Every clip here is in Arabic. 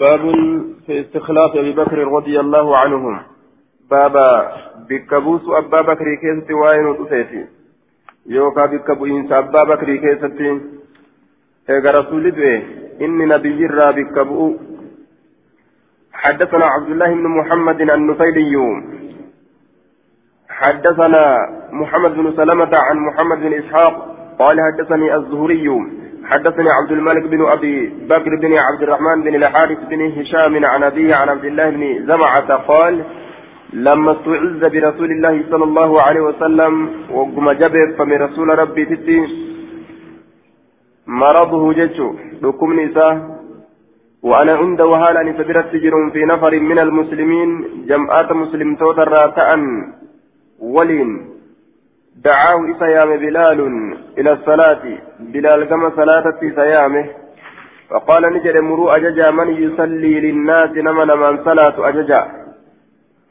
باب في استخلاف أبي بكر رضي الله عنهم. بابا بكبوس أبا بكر كيست وين وتسيتي. يوكا بكبوين أبا بكر كيست. إيغا رسول دوي إني نبي جرى بكبو. حدثنا عبد الله بن محمد النفيلي. حدثنا محمد بن سلمة عن محمد بن إسحاق قال حدثني الزهري. حدثني عبد الملك بن أبي بكر بن عبد الرحمن بن الحارث بن هشام عن أبيه عن عبد الله بن زمعة قال لما استعز برسول الله صلى الله عليه وسلم وقم جبت فمن رسول ربي تتي مرضه ججو لكم نساء. وأنا عند وهالا نسبرت سجر في نفر من المسلمين جمعات مسلم توتر راتأ ولين. دعاه إسيام بلال إلى الصلاة بلال كما صلاة إسيامه فقال نجد مروا أججا من يصلي للناس نمن من صلاة أججا.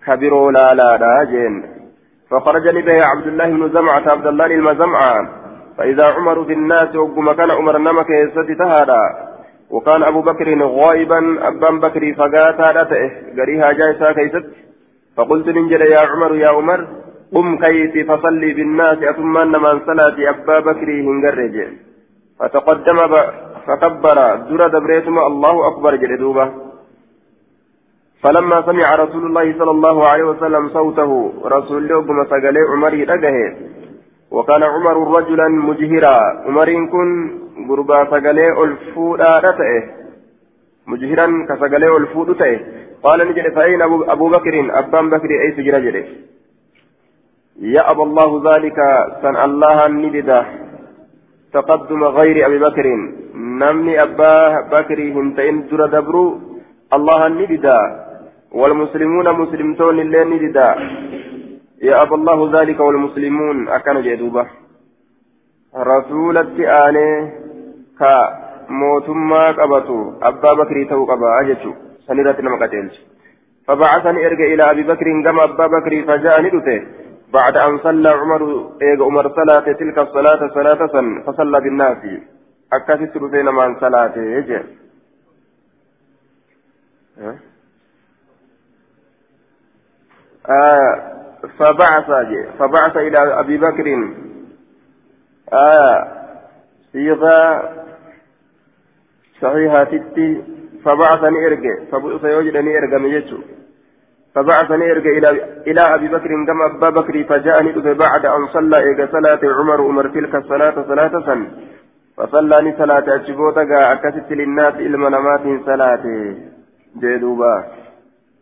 كبروا لا لا راجين فخرج به عبد الله بن زمعة عبد الله المزمعة فإذا عمر في الناس وقم كان عمر نمك يستي تهادا. وكان أبو بكر غائبا أبان بكر فقاتا رتئه قريها جايسا كيست فقلت ننجل يا عمر يا عمر. قم كيتي فصلي بالناس أثم من صلاة أبا بكر هنجرج. فتقدم فكبر در دبريتما الله أكبر جلدوبة فلما سمع رسول الله صلى الله عليه وسلم صوته رسول الله بما سقلي عمر رقه وكان عمر رجلا مجهرا. عمر كن غربا سقلي الفودا رتئه مجهرا كسقلي الفود تئه قال نجد فأين أبو بكر؟ أبان بكر أي سجر جده. يأبى الله ذلك سن الله النددة تقدم غير أبي بكر. نمني أبا بكر هنتين در دبرو. الله النددة والمسلمون مسلمتون اللي نددة يأبى الله ذلك والمسلمون. أكن جدوبة. رسولة آنه كا موتما قبطو. أبا بكر تو قبا. أجتو سنرة نمقتلش فبعثني إرجع إلى أبي بكر. كما أبا بكر فجاءني بعد أن صلى عمر إيغ عمر صلاة تلك الصلاة صلاة فصلى بالناس. أكثت رفين من صلاة يجي آه فبعث فبعث إلى أبي بكر. آه صيغة صحيحة ستي فبعثني إرجع فبعث يوجدني إرجع ميجو فبعثني إرجع إلى إلى أبي بكر كما أبا بكر فجاءني بعد أن صلى ايجا صلاة عمر عمر تلك الصلاة صلاة سن. فصلاني صلاة اشبوتا أكست للناس علم نمات صلاة. جدوبا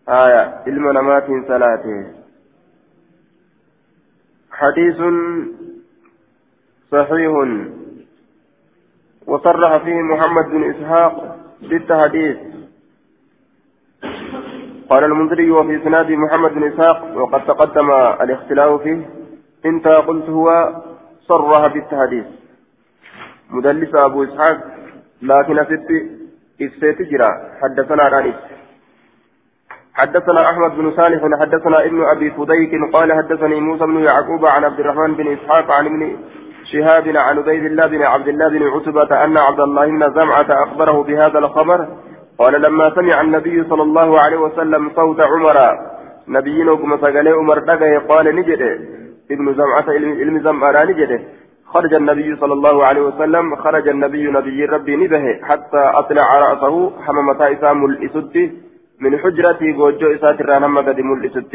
آية. علم نمات صلاة. حديث صحيح. وصرح فيه محمد بن إسحاق بالتحديث. قال المنذري وفي سناد محمد بن إسحاق وقد تقدم الاختلاف فيه انت قلت هو صرها بالتحديث. مدلس أبو إسحاق لكن ست إفسيت جرا حدثنا عن حدثنا أحمد بن صالح حدثنا ابن أبي فديك قال حدثني موسى بن يعقوب عن عبد الرحمن بن إسحاق عن ابن شهاب عن عبيد الله بن عبد الله بن عتبة أن عبد الله بن زمعة أخبره بهذا الخبر قال لما سمع النبي صلى الله عليه وسلم صوت عمر نبينا كما سقال عمر دقه قال نجد ابن زمعة علم زمعة نجد خرج النبي صلى الله عليه وسلم خرج النبي نبي ربي نبه حتى أطلع رأسه حمامة إسام الإسد من حجرتي وجو إسات الرانم قد ملئسد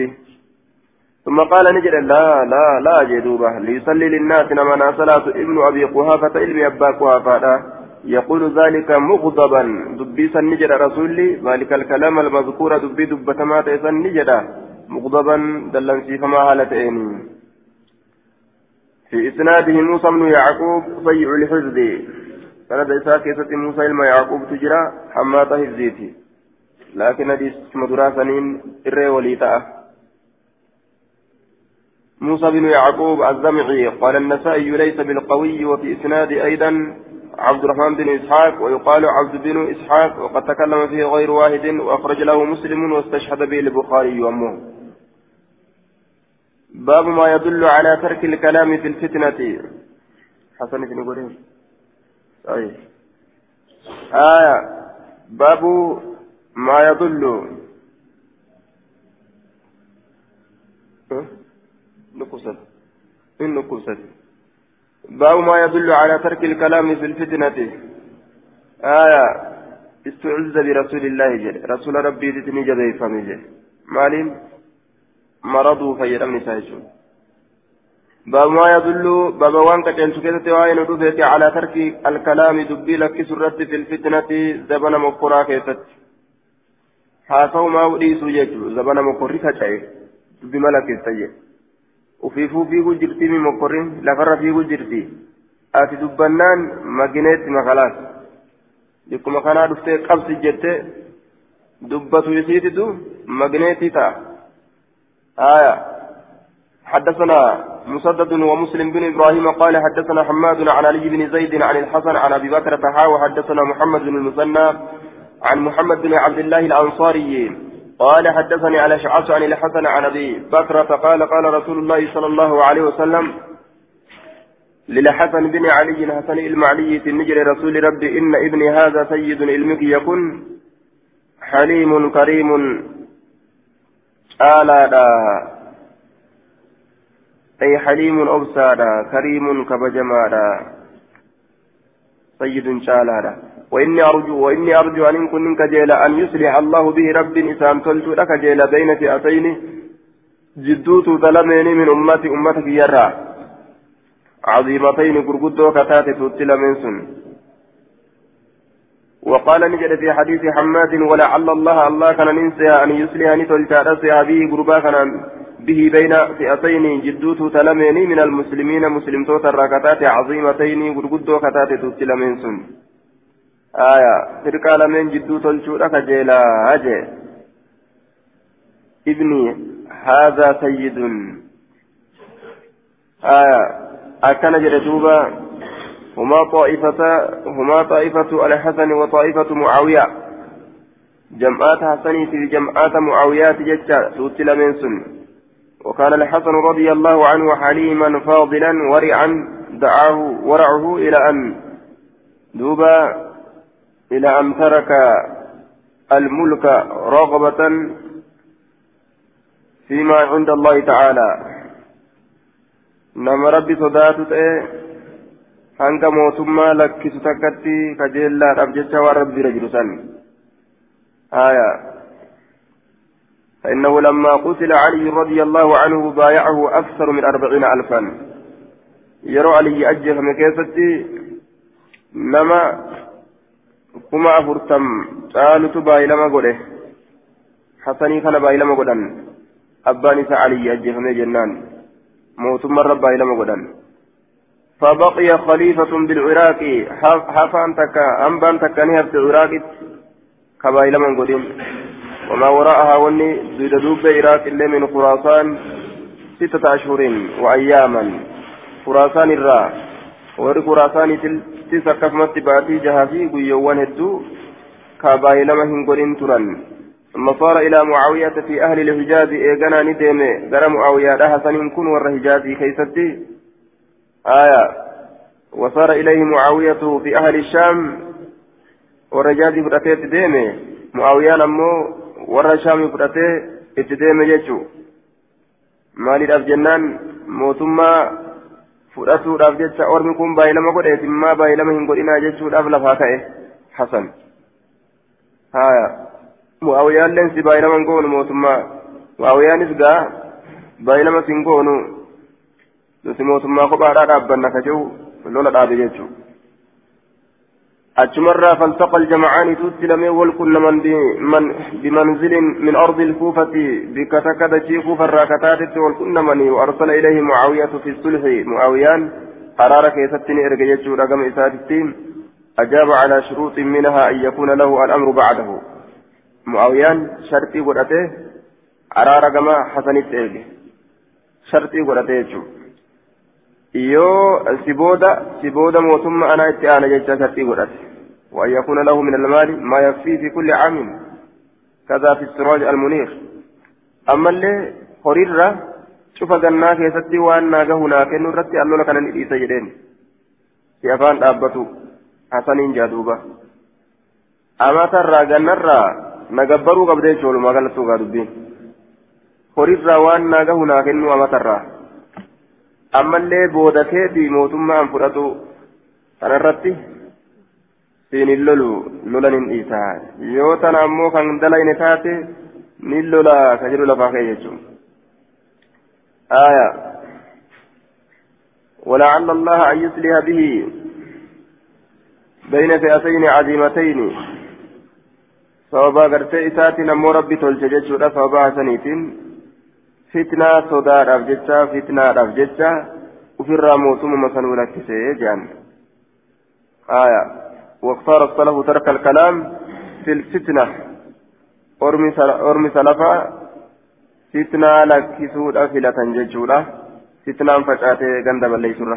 ثم قال نجد لا لا لا جدوبة ليصلي للناس نما صلاة ابن أبي قهافة علم أبا قهافة يقول ذلك مغضبا. دبي سنجد رسولي. ذلك الكلام المذكور دبي دبتما تيسن نجد مغضبا. دلن فما هالتين في إسناده موسى بن يعقوب صيع الحفظ سند إساء كيسة موسى إلما يعقوب تجرى حماة حفظيتي لكن حديث مدرا سنين إرى وليتا. موسى بن يعقوب الزمعي قال النسائي ليس بالقوي وفي إسناد أيضا عبد الرحمن بن إسحاق ويقال عبد بن إسحاق وقد تكلم فيه غير واحد وأخرج له مسلم واستشهد به البخاري وأمه. باب ما يدل على ترك الكلام في الفتنة. حسن بن قريب. طيب. آية. باب ما يدل. نقصت. إن نقصت؟ باب ما يدل على ترك الكلام في الفتنة. آية استعز برسول الله جل رسول ربي تتني جبه فمجه. مالين مرضوا فيرمني سايشون باب ما يدل باب وان كتن سكتت وين دفت على ترك الكلام دبي لك سرت في الفتنة زبن مقرا كيست حاسو ما وديسو يجو زبن مقري كتاي دبي ملك السيد ufiifuu fiiguu jirtii mi mokkorrin lafarra fiiguu jirti ati dubbannaan magineetti makalaas bikkuma kanaa dhuftee qabsi jette dubbatu isiititu magneetii ta'a آية حدثنا مسدد ومسلم بن إبراهيم قال حدثنا حماد عن علي بن زيد عن الحسن عن ابي بكر تحا وحدثنا محمد بن المثنى عن محمد بن عبد الله الانصاري قال حدثني على شعص عن الحسن عن أبي بكر قال قال رسول الله صلى الله عليه وسلم للحسن بن علي حسن المعلي النجر رسول ربي إن ابني هذا سيد علمك يكن حليم كريم آلادا. أي حليم أبسادا كريم كبجمادا. سيد شالادا وإني أرجو وإني أرجو أن كن كجيل أن يصلح الله به رب إسام تلت لك جيل بين فئتين. جدوت ظلمين من أمتي أمتك يرى. عظيمتين قرقدو كتات تتل من سن. وقال نجد في حديث حماد ولعل الله الله كان ننسى أن يصلح أن تلتارسها به قربا به بين فئتين. جدوت تلمين من المسلمين مسلم توتر ركتات عظيمتين قرقدو كتات تتل من سن. آية فرقا لمن جدو تلشورا كجيلا أجي ابني هذا سيد آية أكن جلدوبا هما طائفة هما طائفة الحسن وطائفة معاوية جمعات حسن في جمعات معاويات جتا توتل من سن وكان الحسن رضي الله عنه حليما فاضلا ورعا دعاه ورعه إلى أن دوبا إلى أن ترك الملك رغبة فيما عند الله تعالى. نما ربي صداتت hanga mootummaa lakkisu takkatti kajeellaadhaaf jecha waan rabbi jiru san آية. فإنه لما قتل علي رضي الله عنه بايعه أكثر من أربعين ألفا. يرى علي أجف مكيستي نما kuma afurtam caalutu baay'ilama godhe hasanii kana baay'ilama godhan abbaan isaa aliyyi ajjeefamee jennaan mootummaarra baay'ilama godhan فبقي خليفة بالعراق حفان تكا أنبان تكا نهب في العراق كبايل من قدم وما وراءها وني زيد دوب عراق إلا من خراسان ستة أشهر وأياما خراسان الراء ور خراسان tis akkasumatti baatii jahaa fi guyyoowwan hedduu kaabaayi lama hin godhin turan. ثم صار إلى معاوية في أهل الحجاز إيغانا ندم غير معاوية لها سنين كن ور حجازي كيستي آية وصار إليه معاوية في أهل الشام ورجازي فرأتي تدم معاوية نمو ور شام فرأتي تدم جيشو مالي الأفجنان موتما fudhatuudhaaf jecha ormi kun baay'ilama godheef immaa baay'ilama hin godhinaa jechuudhaaf lafaa ka'e hasan haya mu'aawiyaalleen si baay'ilama hin goonu mootummaa mu'aawiyaanis gaa baay'ilama si hin goonu nuti mootummaa kophaadhaa dhaabbanna ka jiru lola dhaabe jechuudha. أجمرا فالتقى الجمعان تسلم والكل من بمنزل من أرض الكوفة بكتكد شيخ فالراكتات والكل من وأرسل إليه معاوية في الصلح. معاويان أرارك يستني إرقيته رقم إساتتين أجاب على شروط منها أن يكون له الأمر بعده. معاويان شرطي قرأته. أرار كما حسن التأجي شرطي قرأته yoo si booda si booda mootummaa anaa itti aana jecha shartii godhate وأن يكون له من المال ما يكفيه في كل عام كذا في السراج المنير أما اللي هريرة شوف جنة كيستي وأن ناقه كأنه رتي ألو لك أن إيسا جدين في أفان أبتو حسن جادوبة أما ترى جنة nagabbaruu qabdee jechuudha walumaa galatti dhugaa dubbiin horiirraa waan naagahu naa kennu amatarraa ammallee boodateetii mootummaan fudhatu kanarratti siin hin lolu lolan hin dhiisaa yoo tana ammoo kan dalayne taate ni lola ka jedhu lafaa ka'e jechuudha. آية ولعل الله أن يصلح به بين فئتين عظيمتين sababa gartee isaatiin ammoo rabbi tolche jechuudha sababa hasaniitiin fitnaa sodaadhaaf jecha fitnaadhaaf jecha ofirraa mootummaa sanuu lakkisee jedhan aya واختار السلف ترك الكلام في الفتنة أرمي سلفا فتنة لكسود أفلة ججولة فتنة فجأته غندب الليسرة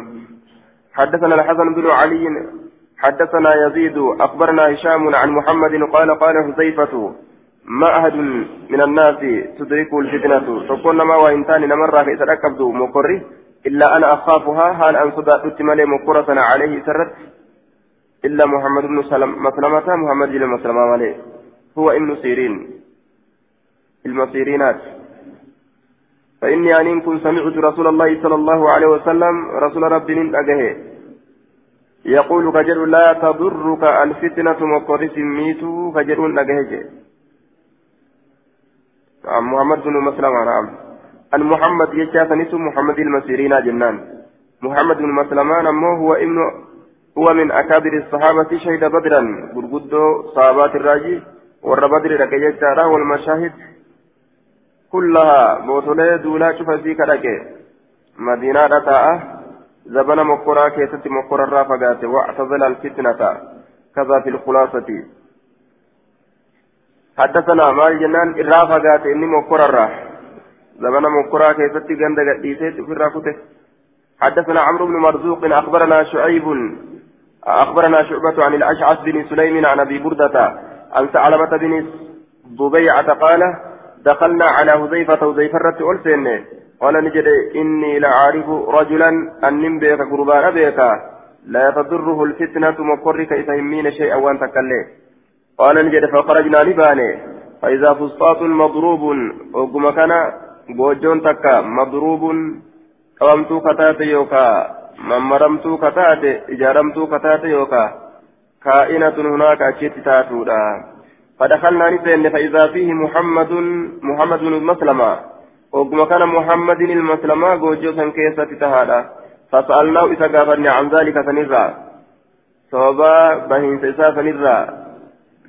حدثنا الحسن بن علي حدثنا يزيد أخبرنا هشام عن محمد قال قال حذيفة ما أحد من الناس تدرك الفتنة. تكون ما وإنسان نمر في تركبت مقري إلا أنا أخافها هل أن صدقت تملي مقرة عليه سرت؟ إلا محمد بن مسلمة محمد بن مسلمة عليه هو ابن سيرين. المسيرينات. فإني أن كنت سمعت رسول الله صلى الله عليه وسلم رسول ربي أجهه. يقول كجر لا تضرك الفتنة مقرس ميتو كجر نجهج محمد بن مسلمة نعم أن محمد يجاث نسو محمد المسيرين جنان. محمد بن مسلمان أمه هو ابن هو من أكابر الصحابة شهد بدرا. برقدو صحابات الراجي ور بدر لك والمشاهد كلها بوتولي دولا شوف فيك لك مدينة رتاء زبنا مقرا كيست مقرا رافقات واعتزل الفتنة كذا في الخلاصة. حدثنا مال جنان الرافقات إني مقرا راح زبنا مقرا كيست جند قديسيت في الرافته حدثنا عمرو بن مرزوق أخبرنا شعيب أخبرنا شعبة عن الأشعث بن سليم عن أبي بردة عن ثعلبة بن ضبيعة قال دخلنا على هزيفة هزيفة رت ألسنه قال نجد إني لعارف رجلا أن بيك قربان بيك لا يتضره الفتنة مقرك إذا يمين شيئا وأن تكلي قال نجد فخرجنا نباني فإذا فسطاط مضروب وقم كان بوجون تكا مضروب. قومتو كتات يوكا. ممرمتو كتات إجارمتو كتات يوكا. كائنة هناك أشيت تاتودا. فدخلنا نسين فإذا فيه محمد محمد بن مسلمة وقم كان محمد المسلمة جوجو سن كيسة تهادا. فسألناه إذا عن ذلك سنرى صوبا بهين سيسا سنرى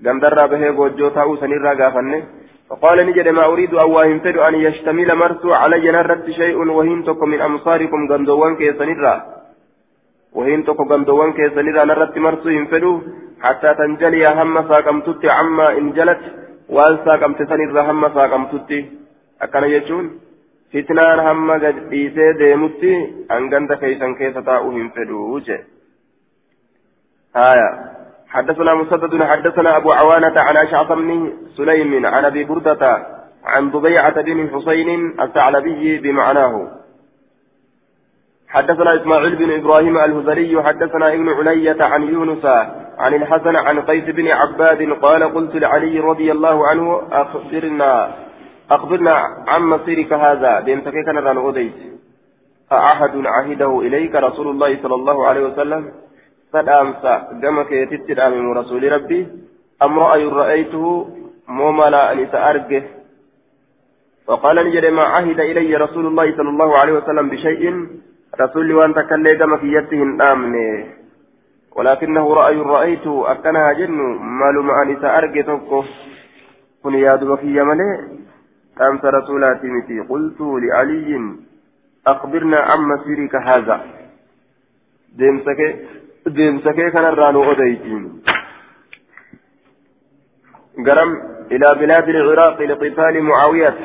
قندر به جوجو تاو سنرى قافني فقال نجد ما أريد أو واهم فد أن يشتمل مرسو علي نرت شيء وهين تكو من أمصاركم قندوان كيسنرى وهين تكو قندوان كيسنرى نرت مرسو ينفدو حتى تنجلي هم ساقمتت عما إن جلت وأن ساقمت سنرى هم ساقمتت akkana jechuun fitnaan hamma gad dhiisee deemutti hanganta keeysan keessa taa'uu hin fedhuu je آية حدثنا مسدد حدثنا أبو عوانة عن أشعث بن سليم عن أبي بردة عن ضبيعة بن حسين الثعلبي بمعناه. حدثنا إسماعيل بن إبراهيم الهذلي حدثنا ابن علية عن يونس عن الحسن عن قيس بن عباد قال قلت لعلي رضي الله عنه أخبرنا أخبرنا عن مصيرك هذا ديمتك كان ران أوديت أحد عهده إليك رسول الله صلى الله عليه وسلم. فدامسا دمك يتتدام من رسول ربي أم رأي رأيته موملا أن سأرجه وقال نجد ما عهد إلي رسول الله صلى الله عليه وسلم بشيء رسول وأن تكلي دمك يته آمنه ولكنه رأي رأيته أكنها جن معلوم أن سأرجه تكه كن ياد بكي ملئ أمس رسولاتي متي قلت لعلي أخبرنا عن مسيرك هذا ديمسك ديمسك كان الرانو أديتين قرم إلى بلاد العراق لقتال معاوية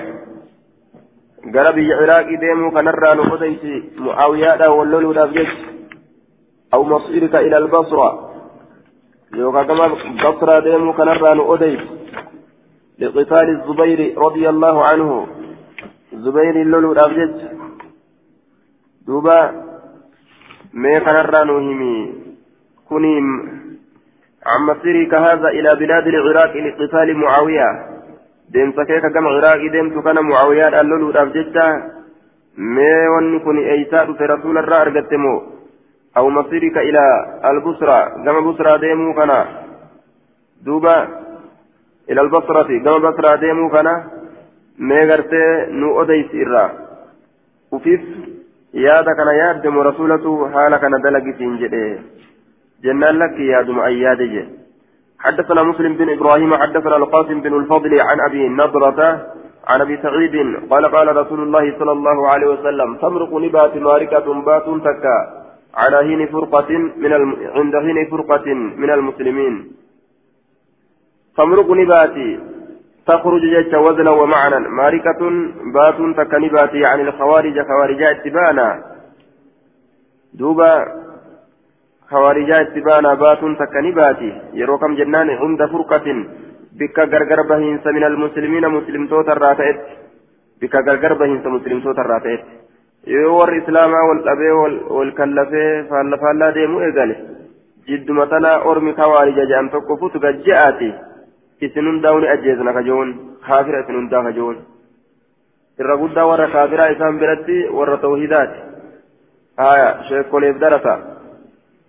قرب العراق ديمو كان الرانو أديتي معاوية واللولو دابجيش أو مصيرك إلى البصرة يوكا كما بصرة ديمو كان الرانو أديتي لقتال الزبير رضي الله عنه زبير اللولو الأبجد دوبا مي كنرى نوهمي. كنيم عن مسيرك هذا إلى بلاد العراق لاقتتال معاوية. دين سكيك كما عراق دين كان معاوية اللولو رابجتا مي ونكون إيساء في رسول الله أرقتمو أو مسيرك إلى البصرة. كما بصرة ديمو كان دوبا إلى البصرة. كما بصرة ديمو كان مي غرتي نو أديس إرّا وفيف yaada kana yaaddamu rasulatu haala kana dalagisiin jedhe. Jennaan lakki yaaduma an yaade je حدثنا مسلم بن إبراهيم حدثنا القاسم بن الفضل عن ابي نضرة عن ابي سعيد قال قال رسول الله صلى الله عليه وسلم تمرق نبات ماركة بات تكا على هين فرقة من الم... عند هين فرقة من المسلمين تمرق نباتي تخرج جيش وزنا ومعنى ماركة بات تكنباتي عن الخوارج. خوارجا اتبانا. دوبا خوارجا اتبانا بات تكنباتي يروكم جنان عند فرقة. بك غرغر بهنس من المسلمين مسلم توتا الراتئت. بك غرغر بهنس مسلم توتا الراتئت. يور إسلاما والأبي والكلفي فالفالا ديمو إيغالي جد مثلا أرمي خوارج جام تقفوت جاءتي isin hundaa ni ajjeesna kajoon kaafira isin hundaa kajoon irra guddaa warra kaafiraa isaan biratti warra tawhidaati haya sheekoleef darasa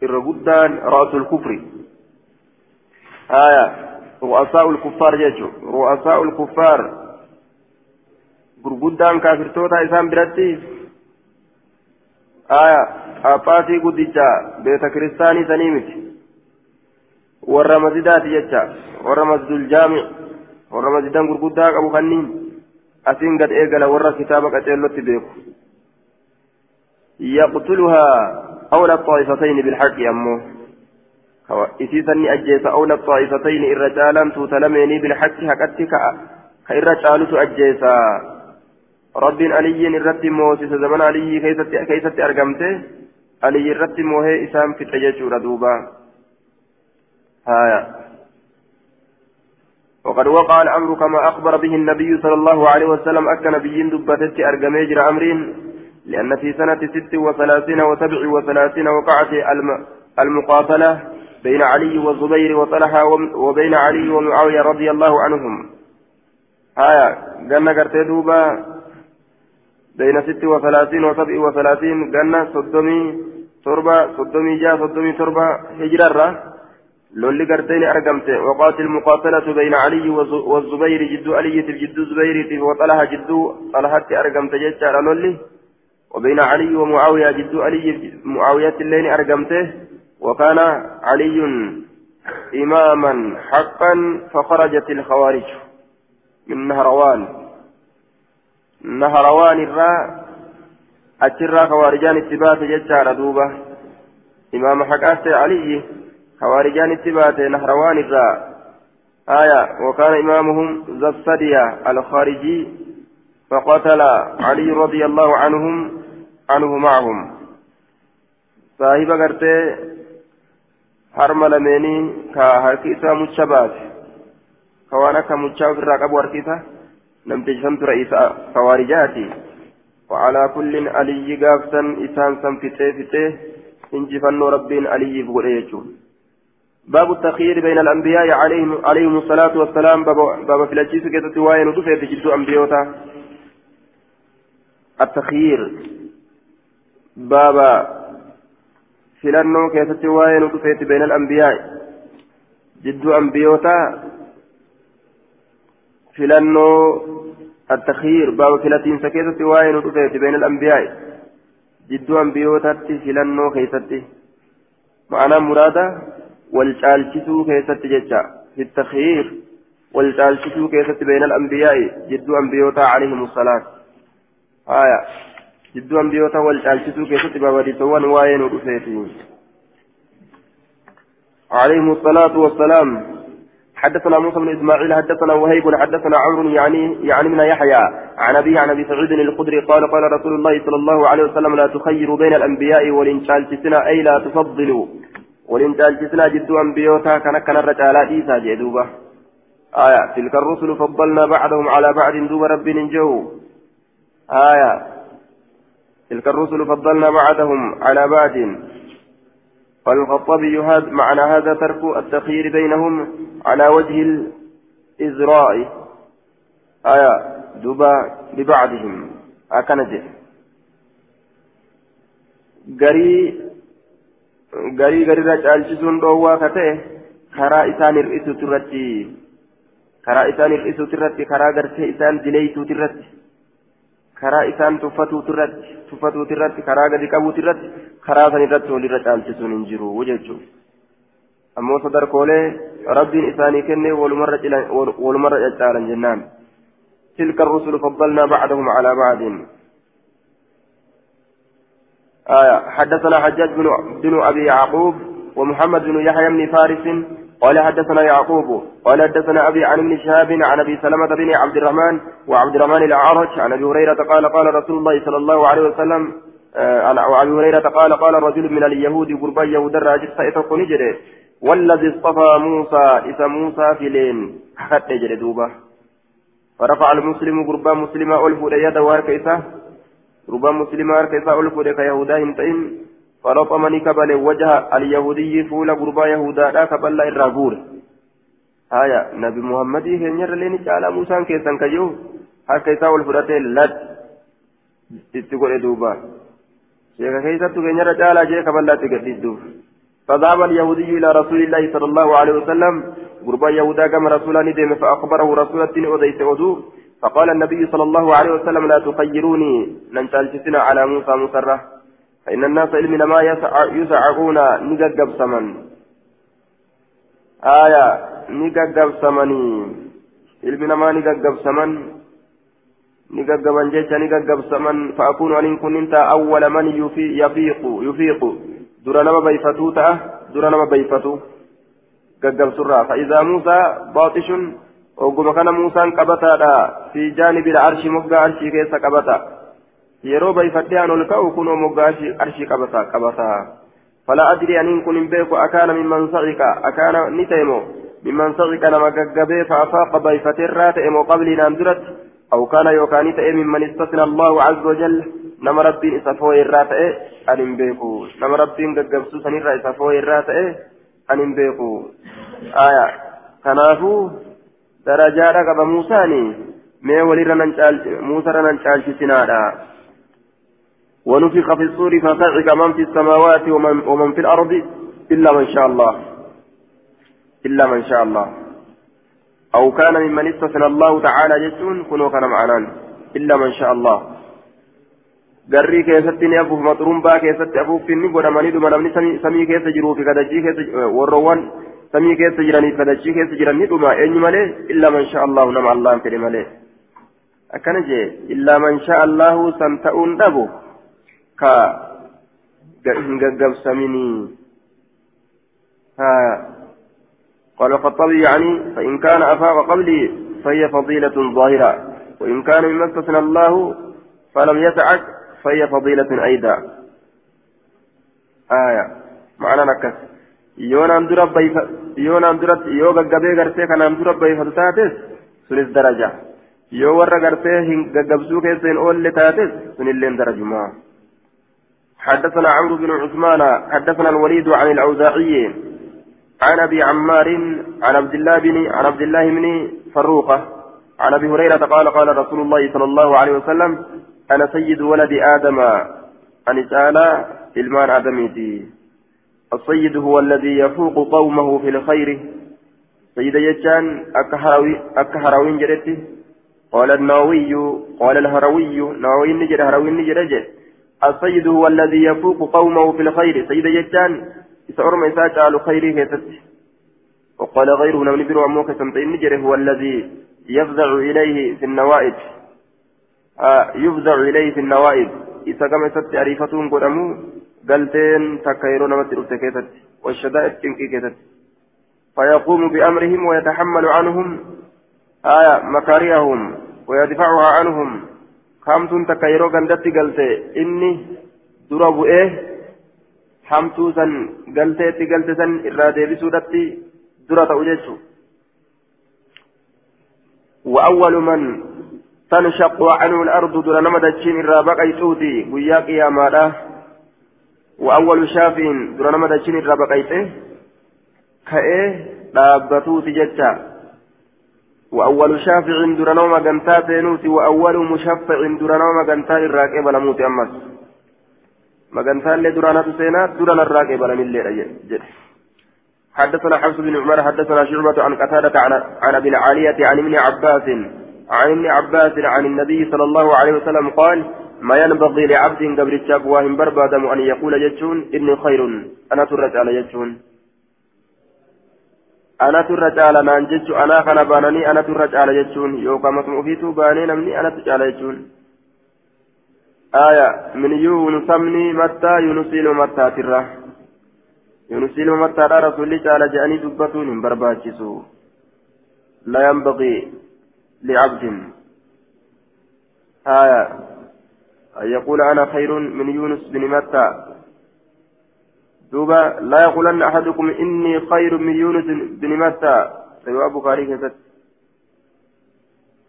irra guddaan ra'asul kufri haya ru'asaa'ul kuffaar jechuun ru'asaa'ul kuffaar gurguddaan kaafirtoota isaan biratti haya phaaphaasii guddicha beeta kiristaanii sanii miti warra masjidaati jecha warra masjidul jaami warra masjidan gurguddaa qabu kanniin asiin gad eegala warra kitaaba qaceellotti beeku xaa'ifatayni bilhaqi ammoo isiisanni ajjeesa awla xaa'ifatayni irra caalaan tuuta lameenii bilhaqi haqatti ka irra caalutu ajjeesa rabbiin aliyyiin irratti moosise zaman aliyyii keeysatti argamte aliyyi irratti moohee isaan fixe jechuudha duubaa آية وقد وقع الأمر كما أخبر به النبي صلى الله عليه وسلم أك نبيين دبتت أرجميجر أمرين لأن في سنة ست وثلاثين وسبع وثلاثين وقعت المقاتلة بين علي والزبير وطلحة وبين علي ومعاوية رضي الله عنهم. آية قلنا قرتي دوبا بين ست وثلاثين وسبع وثلاثين قلنا صدمي تربة صدمي جاء صدمي تربة هجرة لولي قرتين أرقمت وقات المقاتلة بين علي والزبير جدو علي جدو زبير وطلحة جدو طلحة أرقمت جيتشار لولي. وبين علي ومعاوية جدو علي معاوية اللين أرقمته وكان علي إماما حقا فخرجت الخوارج من نهروان. نهروان الراء أترى خوارجان اتباع جيتشار دوبة. إمام حقات علي خوارجان اتبات نهروان الراء آية وكان إمامهم ذا السدية الخارجي فقتل علي رضي الله عنهم عنه معهم. صاحب قرتي حرم لميني كهركيسة متشبات. كوانا كمتشاب في الرقب وركيسة لم تجسمت رئيس خوارجاتي. وعلى كل علي قافتا إسان سم فتيه فتيه ربين علي بغريجون. باب التخيير بين الأنبياء عليهم عليهم الصلاة والسلام. باب في الأجيس كذا وين وتفيد جد أنبياء. التخيير باب filannoo keessatti waa'ee nu dhufeeti beena al'ambiyaa jidduu ambiyootaa filannoo التخيير باب فلاتين سكيتة وين ودفت بين الأنبياء. جدو أنبيوتات فلانو كيستي معنى مرادة والجالشتو كيست ججا في التخيير والجالشتو كيست بين الأنبياء جدو أنبيوتا عليهم الصلاة. آية. جدو أنبيوتا والجالشتو كيست بابديتوان واين ودفيتين عليهم الصلاة والسلام. حدثنا موسى بن إسماعيل حدثنا وهيب حدثنا عمرو يعني يعني من يحيى. عن أبي عن أبي سعيد الخدري قال قال رسول الله صلى الله عليه وسلم لا تخيروا بين الأنبياء والانشالتسنا أي لا تفضلوا. ولين تالجسنا جدو أنبيوتا كان كان الرجال إيسا جدوبا آية تلك الرسل فضلنا بعضهم على بعض دوب رب ننجو آية تلك الرسل فضلنا بعضهم على بعض قال الخطابي هذا معنى هذا ترك التخيير بينهم على وجه الإزراء آية دوبا ببعضهم أكنجه garii garii garirra caalchisuun dhoowwaa ka ta'e karaa isaan hir'isuutu irratti karaa isaan hir'isuutu irratti karaa gartee isaan dileeysuutu irratti karaa isaan tuffatuutu irratti tuffatuutu irratti karaa gadi qabuutu irratti karaa san irratti walirra caalchisuun hin jiru jechuudha ammoo sadarkoolee rabbiin isaanii kenne walumarra caccaalan jennaan تلك الرسل فضلنا بعضهم على بعض آية حدثنا حجاج بن, بن أبي يعقوب ومحمد بن يحيى بن فارس قال حدثنا يعقوب قال حدثنا أبي عن ابن شهاب عن أبي سلمة بن عبد الرحمن وعبد الرحمن الأعرج عن أبي هريرة قال قال رسول الله صلى الله عليه وسلم آه عن أبي هريرة قال قال رجل من اليهود قربا يهود الراجل سيتق نجري والذي اصطفى موسى إذا موسى في لين حتى يجري دوبه فرفع المسلم قربا مسلما ألف يده وارك ربا مسلما كيسا ألفود كيهودا هنتين فلطمني كبل وجه اليهودي فول قربا يهودا لا كبل الرابور آية نبي محمد هنير لين تعالى موسى كيسا كيو ها كيسا ألفودة لد. تتقول دوبا. شيخ كيسا تغنير تعالى جي كبل تقدد فذهب اليهودي إلى رسول الله صلى الله عليه وسلم قربا يهودا كما رسولا ندم فأخبره رسول الدين أديت أدو فقال النبي صلى الله عليه وسلم لا تخيروني ننتالجسنا على موسى مسرة فإن الناس علمنا ما يسعقون نققب سمن آية. نققب سمني علمنا ما نققب سمن نققب جيشا نققب سمن فأكون أن كنت أول من يفيق يفيق. دور نما بيفتو تأه دور نما بيفتو. ققب سرة فإذا موسى باطش ogguma kana muusaan qabataadha. Fi jaanibil arshi moggaa arshii keessa qabata. Yeroo bayfadhee an ol ka'u kunoo moggaa arshii qabata qabata. فلا أدري أن كن بيك أكان ممن صعق أكان نتيمو ممن صعق نما قبي فأفاق بيفة الرات إمو قبل نامدرت أو كان يوكاني تأي ممن استثنى الله عز وجل نما ربي إسفوه الرات أن بيكو نما ربي قبسو سنير إسفوه الرات أن بيكو آية كنافو darajaadha qaba muusaani mee walirra muusa nan caalchisinaadha ونفخ في الصور فصعق من في السماوات ومن, ومن في الأرض إلا من شاء الله إلا من شاء الله أو كان ممن استثنى الله تعالى جسون كنوا كان معنا إلا من شاء الله garrii keessatti ni afuuf maxrumbaa keessatti afuuffi ni godhamanii dhuma namni samii keessa jiruu fi kadajii keessa warroowwan kadachii keessa jiran ni dhuma eenyu malee illaa man shaa allahu nama allahan fedhe malee akkana jee illaa man shaa allahu san ta'uun dhabu ka hin gaggabsaminii قال الخطابي يعني فإن كان أفاق قبلي فهي فضيلة ظاهرة وإن كان مما استثنى الله فلم يسعك فهي فضيلة أيضا آية معنى نكس yoonaan dura bayfa yoonaan duratti yoo gaggabee gartee kanaan dura bayfatu taates sunis daraja yoo warra gartee hin gaggabsuu keessa hin oolle taates sunilleen darajumaa حدثنا عمرو بن عثمان حدثنا الوليد عن الأوزاعي عن أبي عمار عن عبد الله بن عن عبد الله بن فروخة عن أبي هريرة قال قال رسول الله صلى الله عليه وسلم أنا سيد ولد آدم أن تعالى إلمان آدميتي السيد هو الذي يفوق قومه في الخير. سيد يجان أكهروين جرتي قال النووي قال الهروي. نووي نجر هروي نجر السيد هو الذي يفوق قومه في الخير. سيد يجان إسعر ما يساجع خيره كيست وقال غيره لم نبر عموك سمتين نجر هو الذي يفزع إليه في النوائب آه يفزع إليه في النوائب إذا كما ست عريفتهم قدموا قلتين تكيرون متروك كيست والشدائد تنكي فيقوم بأمرهم ويتحمل عنهم آية مكارههم ويدفعها عنهم خمسون تكيرو قندت قلتي إني دربو إيه hamtuu san galteetti galte san irraa deebisuudhatti dura ta'u وأول من تنشق عنه الأرض دون نمدتشين إرى بقيتوتي ويا قياما وأول شافع درنا مدى شني ربقيته كأي dhaabbatuuti jecha وأول شافع درنا مغنتا تينوتي وأول مشفع درنا مغنتا الراقب لموت أمس. مغنتا اللي درانا تسينا درنا الراقب لمن اللي حدثنا حفص بن عمر حدثنا شعبة عن قتادة عن أبي العالية عن ابن عباس عن ابن عباس عن النبي صلى الله عليه وسلم قال ما ينبغي لعبد قبل الشاب بربادم أن يقول جتون إني خير أنا ترد على جتون anatu irra caala naan jechu anaa kana baananii anatu irra caala jechuun yookaan masuma ofiituu baanee namni anatu caala jechuun aya min yunusamni mattaa yunusiilma mattaatirra yunusiilma mattaadha rasulli caala je'anii dubbatuun hin barbaachisu la yanbagii liabdin aya an yaquula ana khayrun min yunus bini mattaa دوبا لا يقولن أحدكم إني خير من يونس بن متى. سيوا بخاري كذا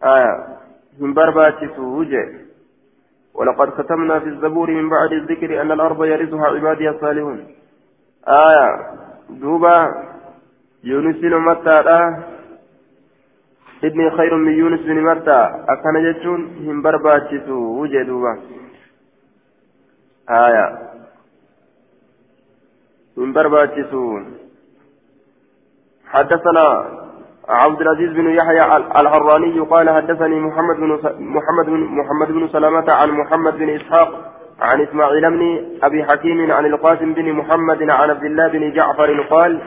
آية من برباتي وجه ولقد ختمنا في الزبور من بعد الذكر أن الأرض يرثها عبادي الصالحون. آية دوبا يونس بن متى إني خير من يونس بن متى. أكن جتون من برباتي وجه دوبا. آية. من برباتسون حدثنا عبد العزيز بن يحيى الحراني قال حدثني محمد بن محمد بن محمد بن سلامة عن محمد بن إسحاق عن إسماعيل بن أبي حكيم عن القاسم بن محمد عن عبد الله بن جعفر قال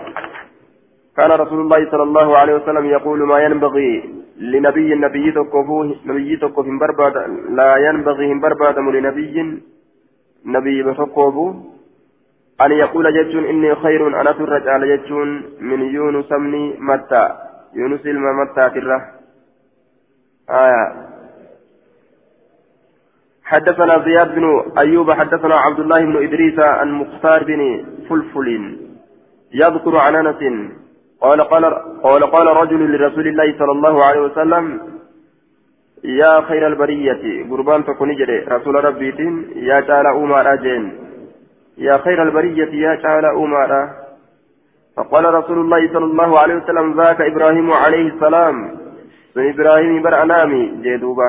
كان رسول الله صلى الله عليه وسلم يقول ما ينبغي لنبي نبي تكفوه نبي تكف برباد لا ينبغي برباد لنبي نبي بتكفوه أن يقول جتون إني خير أنا ترج على جتون من يونس بن متى يونس الما متى تره آية. حدثنا زياد بن أيوب حدثنا عبد الله بن إدريس عن مختار بن فلفل يذكر عن أنس قال قال قال رجل لرسول الله صلى الله عليه وسلم يا خير البرية قربان تكون رسول ربي يا تعالى أمار أجين يا خير البرية يا تعالى أمارا فقال رسول الله صلى الله عليه وسلم ذاك إبراهيم عليه السلام. من إبراهيم بر أنامي جدوبة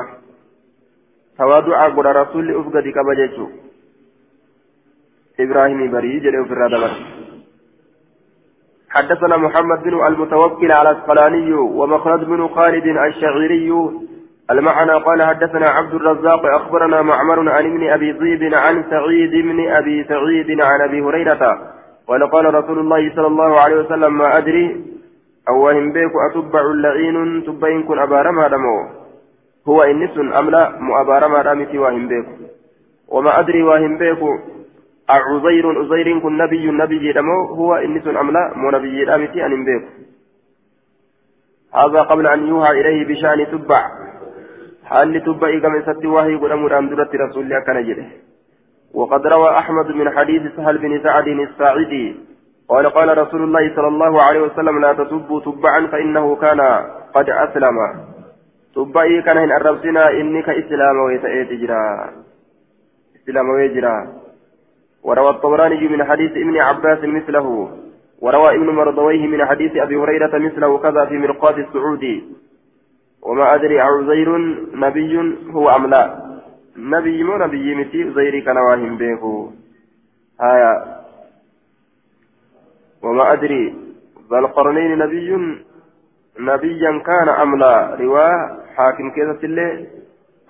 تواضع قد رسول أفقد كبجيتو إبراهيم بري جدو في الرادبر حدثنا محمد بن المتوكل على الأسقلاني ومخلد بن خالد الشعيري. المعنى قال حدثنا عبد الرزاق أخبرنا معمر عن ابن أبي ذئب عن سعيد بن أبي سعيد عن أبي هريرة قال قال رسول الله صلى الله عليه وسلم ما أدري أو هم بيك أتبع اللعين تبين كن أبارما دمو. هو إنس أم لا؟ مؤبارما رامتي وهم بيك. وما أدري وهم بيك. أعزير أزير كن نبي نبي دمو. هو إنس أم لا؟ مو نبي رامتي أن بيك. هذا قبل أن يوحى إليه بشأن تبع. حال تبعي كما ستي وهي قد أمران درت رسول الله كان جده وقد روى أحمد من حديث سهل بن سعد الساعدي قال قال رسول الله صلى الله عليه وسلم لا تسبوا تبعا فإنه كان قد أسلم. تبعي كان إن أربسنا إنك إسلام ويتأيت جرا. إسلام ويجرا. وروى الطبراني من حديث ابن عباس مثله. وروى ابن مرضويه من حديث أبي هريرة مثله كذا في مرقات السعودي. وما أدري عزير نبي هو أم لا. نبي مو نبي متي زيري كان واهم بيكو آية. وما أدري ذا القرنين نبي نبيا كان أم لا. رواه حاكم كذا الليل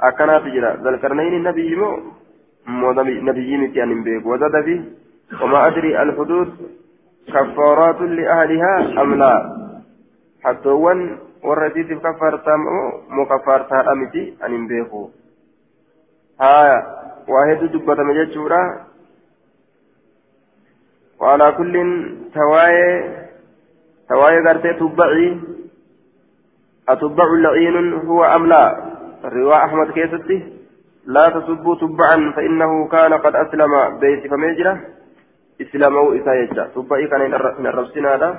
أكنا تجرى. ذا القرنين نبي مو مو نبي متي أن بيكو وزاد فيه وما أدري الحدود كفارات لأهلها أم لا. حتى warra isiitiif kaffaartaa moo kaffaartaadha miti ani hin beeku. Haya waa hedduu dubbatame jechuudha. Waalaa kulliin tawaayee tawaayee gartee tubbacii atubbacu laciinun huwa am laa? Riwaa ahmad keessatti laa tasubbuu tubba'an fa'innahu kaana qad aslama beeysifamee jira. Islama'uu isaa jecha tubba'ii kana hin arrabsinaadha.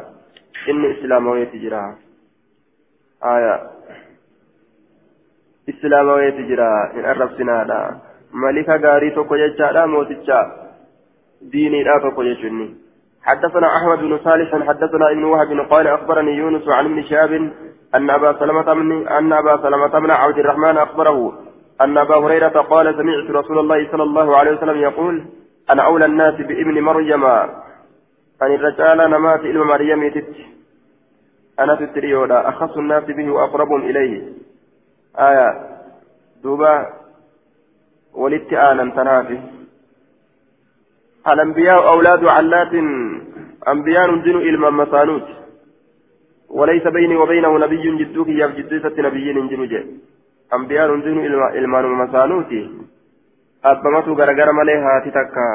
Inni islaama'eeti jira. آية. islaamawee jira hin arrabsinaadha malika gaarii tokko jechaadha mooticha ديني لا تقول حدثنا أحمد بن صالح حدثنا ابن وهب قال أخبرني يونس عن ابن شهاب أن أبا سلمة من أن أبا سلمة بن عبد الرحمن أخبره أن أبا هريرة قال سمعت رسول الله صلى الله عليه وسلم يقول أنا أولى الناس بابن مريم. أن الرجال نمات إلى مريم تت أنا تتريودا أخص الناس به وأقربهم إليه. آية دوبا ولدت آنا تنافي. الأنبياء أولاد علات أنبياء دين إلما مسانوت. وليس بيني وبينه نبي جدوك يا جدوسة نبيين جنوجي أنبياء دين إلما مسانوتي أبمته غرغر ملي هاتي تكا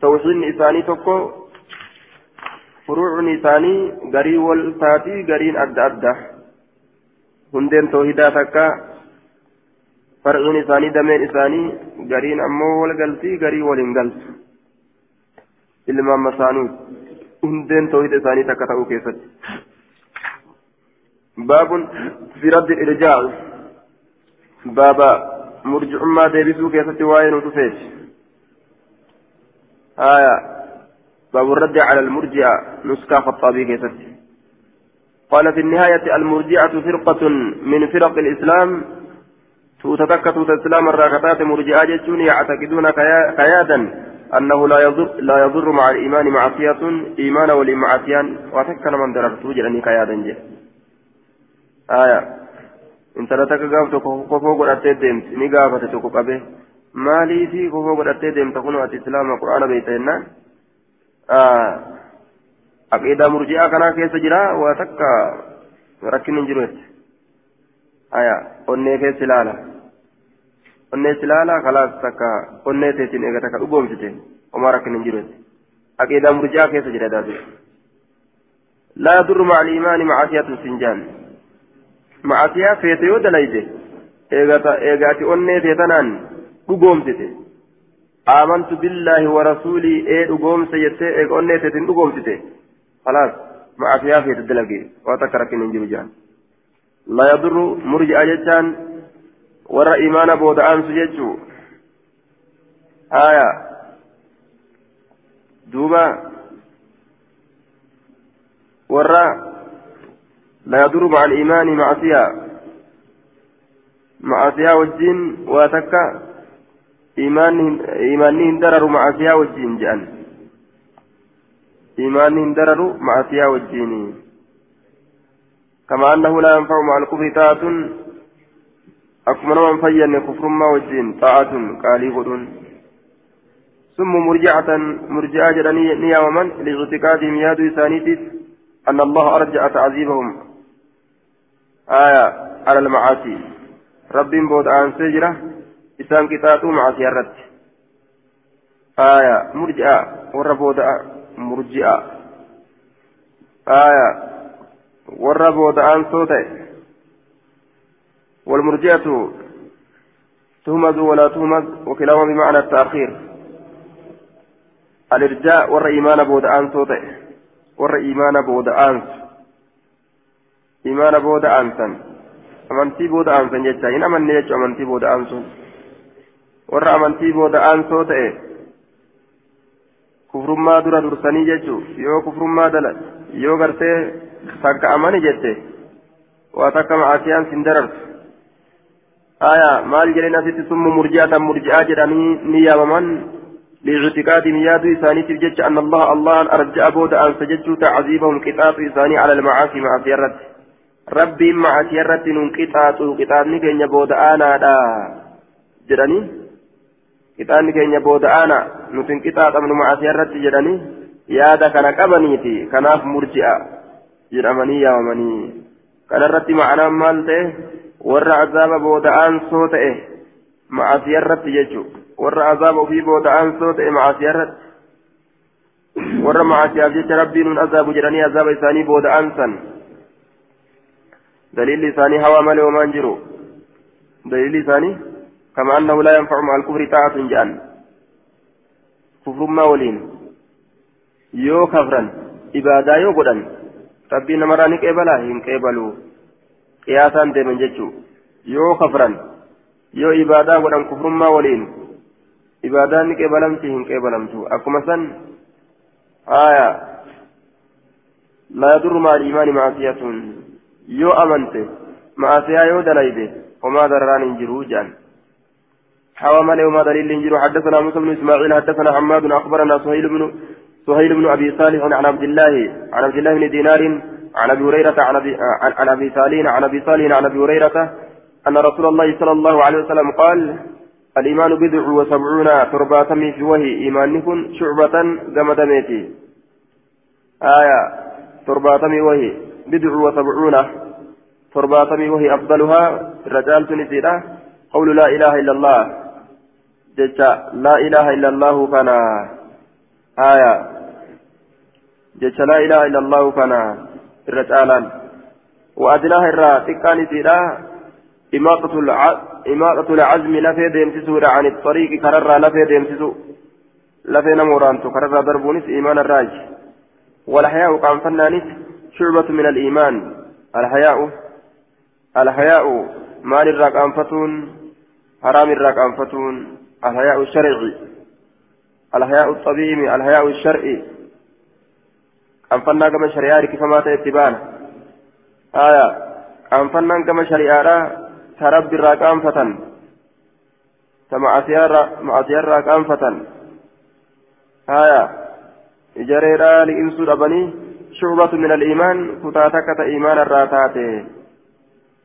توحيد إساني تكو فروع إساني غري والتاتي غرين أدى أدى هندين توحيدا تكا فرعين إساني دمين إساني غرين أمو والغلتي غري والإنغلت ilmaan masaanuut hundeen toohida isaanii takka ta'uu keessatti baabun fi raddi irjaa'i baaba murjicummaa deebisuu keessatti waa'ee nu dhufeeti باب الرد على المرجئة نسكا خطابي كيست. قال في النهاية المرجئة فرقة من فرق الإسلام. توتتك توت الإسلام الراكتات مرجئة يعتقدون كيادا أنه لا يضر لا يضر مع الإيمان معصية. إيمان ولمعصيان وتكن من دررت جلني كيادا جه. آية. انت لا تكاف كفو قرأتي ديمت. نقافة تكو قبه. مالي في قرأتي ديمت. تكون الإسلام القرآن بيتنا آه عقيدة مرجئة كان كيس جرا وتكا ركن جروت آية قلني كيس لالا onnee silaalaa kalaas takka onnee teetiin eega takka dhugoomsite homaa rakkin hin jiru aqiidaa murjaa keessa jira daase laa yadurru maca aliimaani macasiyatu sinjaan macasiyaa feete yoo dalayde eegaati onnee teetanaan dhugoomsite آمنت بالله ورسوله إيه أقوم سيدتي إيه أني تتن أقوم سيدتي خلاص مع فيها في الدلقي وتكرك من جان لا يضر مرجع جتان warra imaana booda'aansu jechuu haya duuba warra la yaduru maca aliimaani macasiyaa macasiyaa wajjiin waa takka imaanni hin dararu macasiyaa wajjiin jedhan imaanni hin dararu macasiyaa wajjiini كما أنه لا ينفع مع الكفر طاعة nama hin fayyadne kufrummaa wajjin xaa'atun qaalii godhuun ثم مرجعة مرجعة جراني نياما لاعتقادهم يادوا ثانيتيس أن الله أرجع تعذيبهم آية على المعاصي رب بود عن سجرة إسان كتاتو مع سيارت آية مرجعة وربود مرجعة آية وربود عن صوته والمرجئة تهمز ولا تهمز وكلاهما بمعنى التأخير الإرجاء ور إيمان بود أنس ور إيمان بود أنس إيمان بود أنسا amantii booda aansan jecha hin amanne jechuun amantii booda aansuun warra amantii booda aansoo ta'e kufrummaa dura dursanii jechuun yoo kufrummaa dala yoo gartee takka amani jette waa takka macaasiyaan sin darartu. آية مال جرين أسيت ثم مرجعة مرجعة جراني نيامما لاعتقاد مياد إساني تبجج أن الله الله أرجع بود أن سجدت تعذيبهم قطاط إساني على المعاصي مع سيرت ربي مع سيرت ننقطاط قطاط نكين بود أنا دا جراني قطاط نكين بود أنا نتنقطاط من مع سيرت جراني yaada kana qabaniiti kanaaf murji'a jedhamanii yaamanii kanarratti ma'anaan maal ta'e warra azaaba booda'aan soo ta'e ma'asii irratti jechuudha warra azaaba ofii booda'aan soo ta'e ma'asii irratti warra ma'asiyaaf jecha rabbiin nun azaabu jedhanii azaaba isaanii booda'aan san daliilli isaanii hawaa malee homaan jiru daliilli isaanii kama annahu laa yanfacu ma'a alkufri ta'atun jedhan kufrummaa waliin yoo kafran ibaadaa yoo godhan rabbiin namarraa ni qeebalaa hin qeebaluu qiyaasaan deeman jechuun yoo kafran yoo ibaadaa godhan kufrummaa waliin ibaadaan ni qeebalamti hin qeebalamtu akkuma san aya laa yadurru ma'a aliimaani maasiyatun yoo amante maasiyaa yoo dalayde homaa dararaan hin مالي وما دليل ينجر حدثنا موسى بن إسماعيل حدثنا حماد أخبرنا سهيل بن سهيل بن أبي صالح عن عبد الله عن عبد الله بن دينار عن أبي هريرة عن ابي صالح عن أبي صالح عن أبي هريرة أن رسول الله صلى الله عليه وسلم قال الإيمان بضع وسبعون ترباتمي في وهي إيمانكم شعبة جمد ميتي. آية ترباتمي وهي بضع وسبعون ترباتمي وهي أفضلها. الرجال تنسيرة قول لا إله إلا الله. جتا لا إله إلا الله كان آية جتا لا إله إلا الله كان الرجالان وأدناها الرا تكاني سيرة إماطة العزم لفي ديمسسو عن الطريق كرر لفي ديمسسو لفي نمورانتو كرر دربونس إيمان الراج والحياء قام فنانس شعبة من الإيمان الحياء الحياء مال الرقام فتون حرام الرقام فتون الحياء الشرعي الحياء الطبيعي الحياء الشرعي. فنان كما شريعة كيف مات اتبان آية. فنان كما شريعة تربي الرقام فتن تمعسي الرقام فتن آية. إجريرا لإنسو ربني شعبة من الإيمان كتاتكة إيمان الراتات.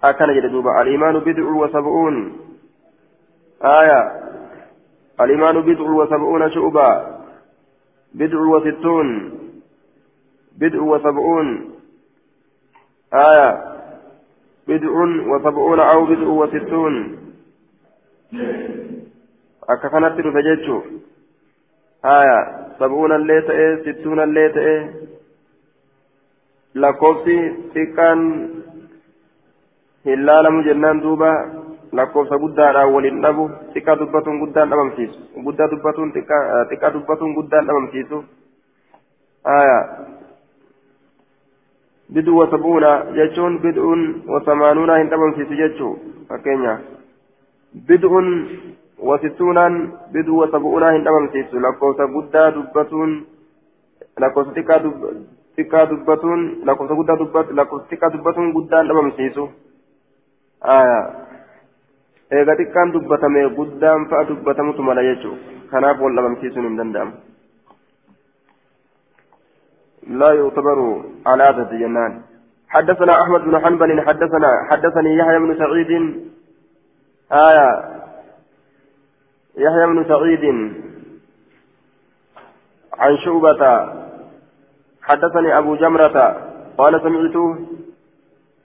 أكن جدوبا الإيمان بدع وسبعون. آية. الإيمان بدع وسبعون شعبة بدع وستون بدع وسبعون آية بدع وسبعون أو بدع وستون dhufe jechuu haya sab'uuna illee ta'e sittuuna illee ta'e lakkoofsi xiqqaan hin laalamu jennaan duuba lakkoofsa guddaadhaan waliin dhabu xiqqaa dubbatuun guddaan dhabamsiisu guddaa dubbatuun xiqqaa dubbatuun guddaan dhabamsiisu bid'u wa sab'uuna jechuun bid'uun wa samaanuuna hin dhabamsiisu jechuu fakkeenyaaf bid'uun wasittuunaan bid'u wa sab'uunaa hin dhabamsiisu lakkoofsa guddaa dubbatuun lakkoofsa xiqqaa dubbatuun lakkoofsa guddaa xiqqaa dubbatuun guddaan dhabamsiisu eega xiqqaan dubbatame guddaan fa'a dubbatamutu mala jechuudha kanaaf wal dhabamsiisuun hin danda'amu. لا يعتبر على عادة جنان حدثنا أحمد بن حنبل حدثنا حدثني يحيى بن سعيد آية يحيى بن سعيد عن شعبة حدثني أبو جمرة قال سمعت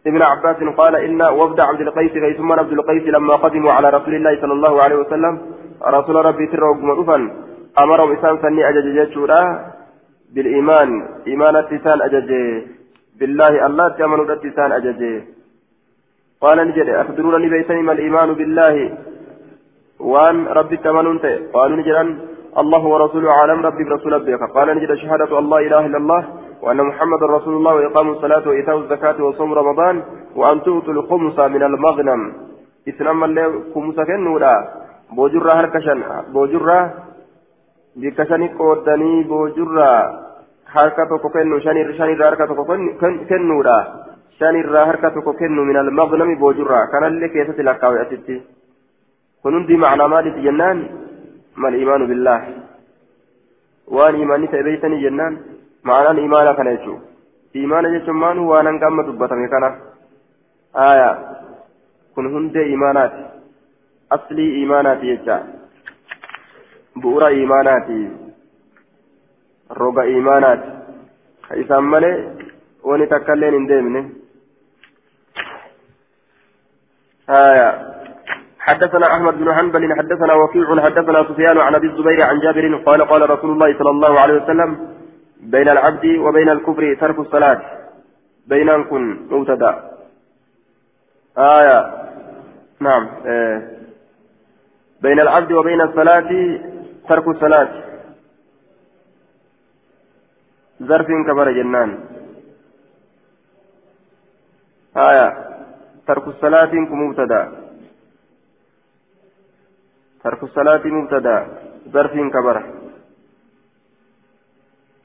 ابن عباس قال إن وفد عبد القيس ثم عبد القيس لما قدموا على رسول الله صلى الله عليه وسلم. رسول ربي ترى مدفا أمرهم إسان سني أجج بالإيمان. إيمان التسان أجج. بالله الله تأمنوا التسان أجج. قال نجد أخبرونني بيتني ما الإيمان بالله؟ وان ربي تمنون قالوا نجد الله ورسوله عالم ربي برسول ربك. قال نجد شهادة الله إله إلا الله. وأن محمد رسول الله وإقام الصلاة وإيتاء الزكاة وصوم رمضان وأن تؤتوا الخمس من المغنم إسلام الله خمس كنولا بوجرة هركشن بوجرة بكشن قودني بوجرة harka tokko kennu shanirraa harka tokko kennuudha shanirraa harka tokko kennu min almaqnami boojurraa kanallee keessatti lakkaa'e asitti kun hundi macnaa maaliiti jennaan mal imaanu billaah waan imaanni ta'e beeytanii jennaan jechuu imaana jechuun maanu waan hanga amma dubbatame kana aya kun hundee imaanaati aslii imaanaati jecha bu'ura imaanaati roga imaanaati ka isaan malee wani takkailleen hin deemne aya حدثنا احمد بن حنبل حدثنا وكيع حدثنا سفيان عن ابي الزبير عن جابر قال قال رسول الله صلى الله عليه وسلم بين العبد وبين الكفر ترك الصلاة. بين كن مبتدا. آية. نعم. آه. بين العبد وبين الصلاة ترك الصلاة. ظرف كبر جنان. آية. ترك الصلاة مبتدا. ترك الصلاة مبتدا. ظرفين كبرة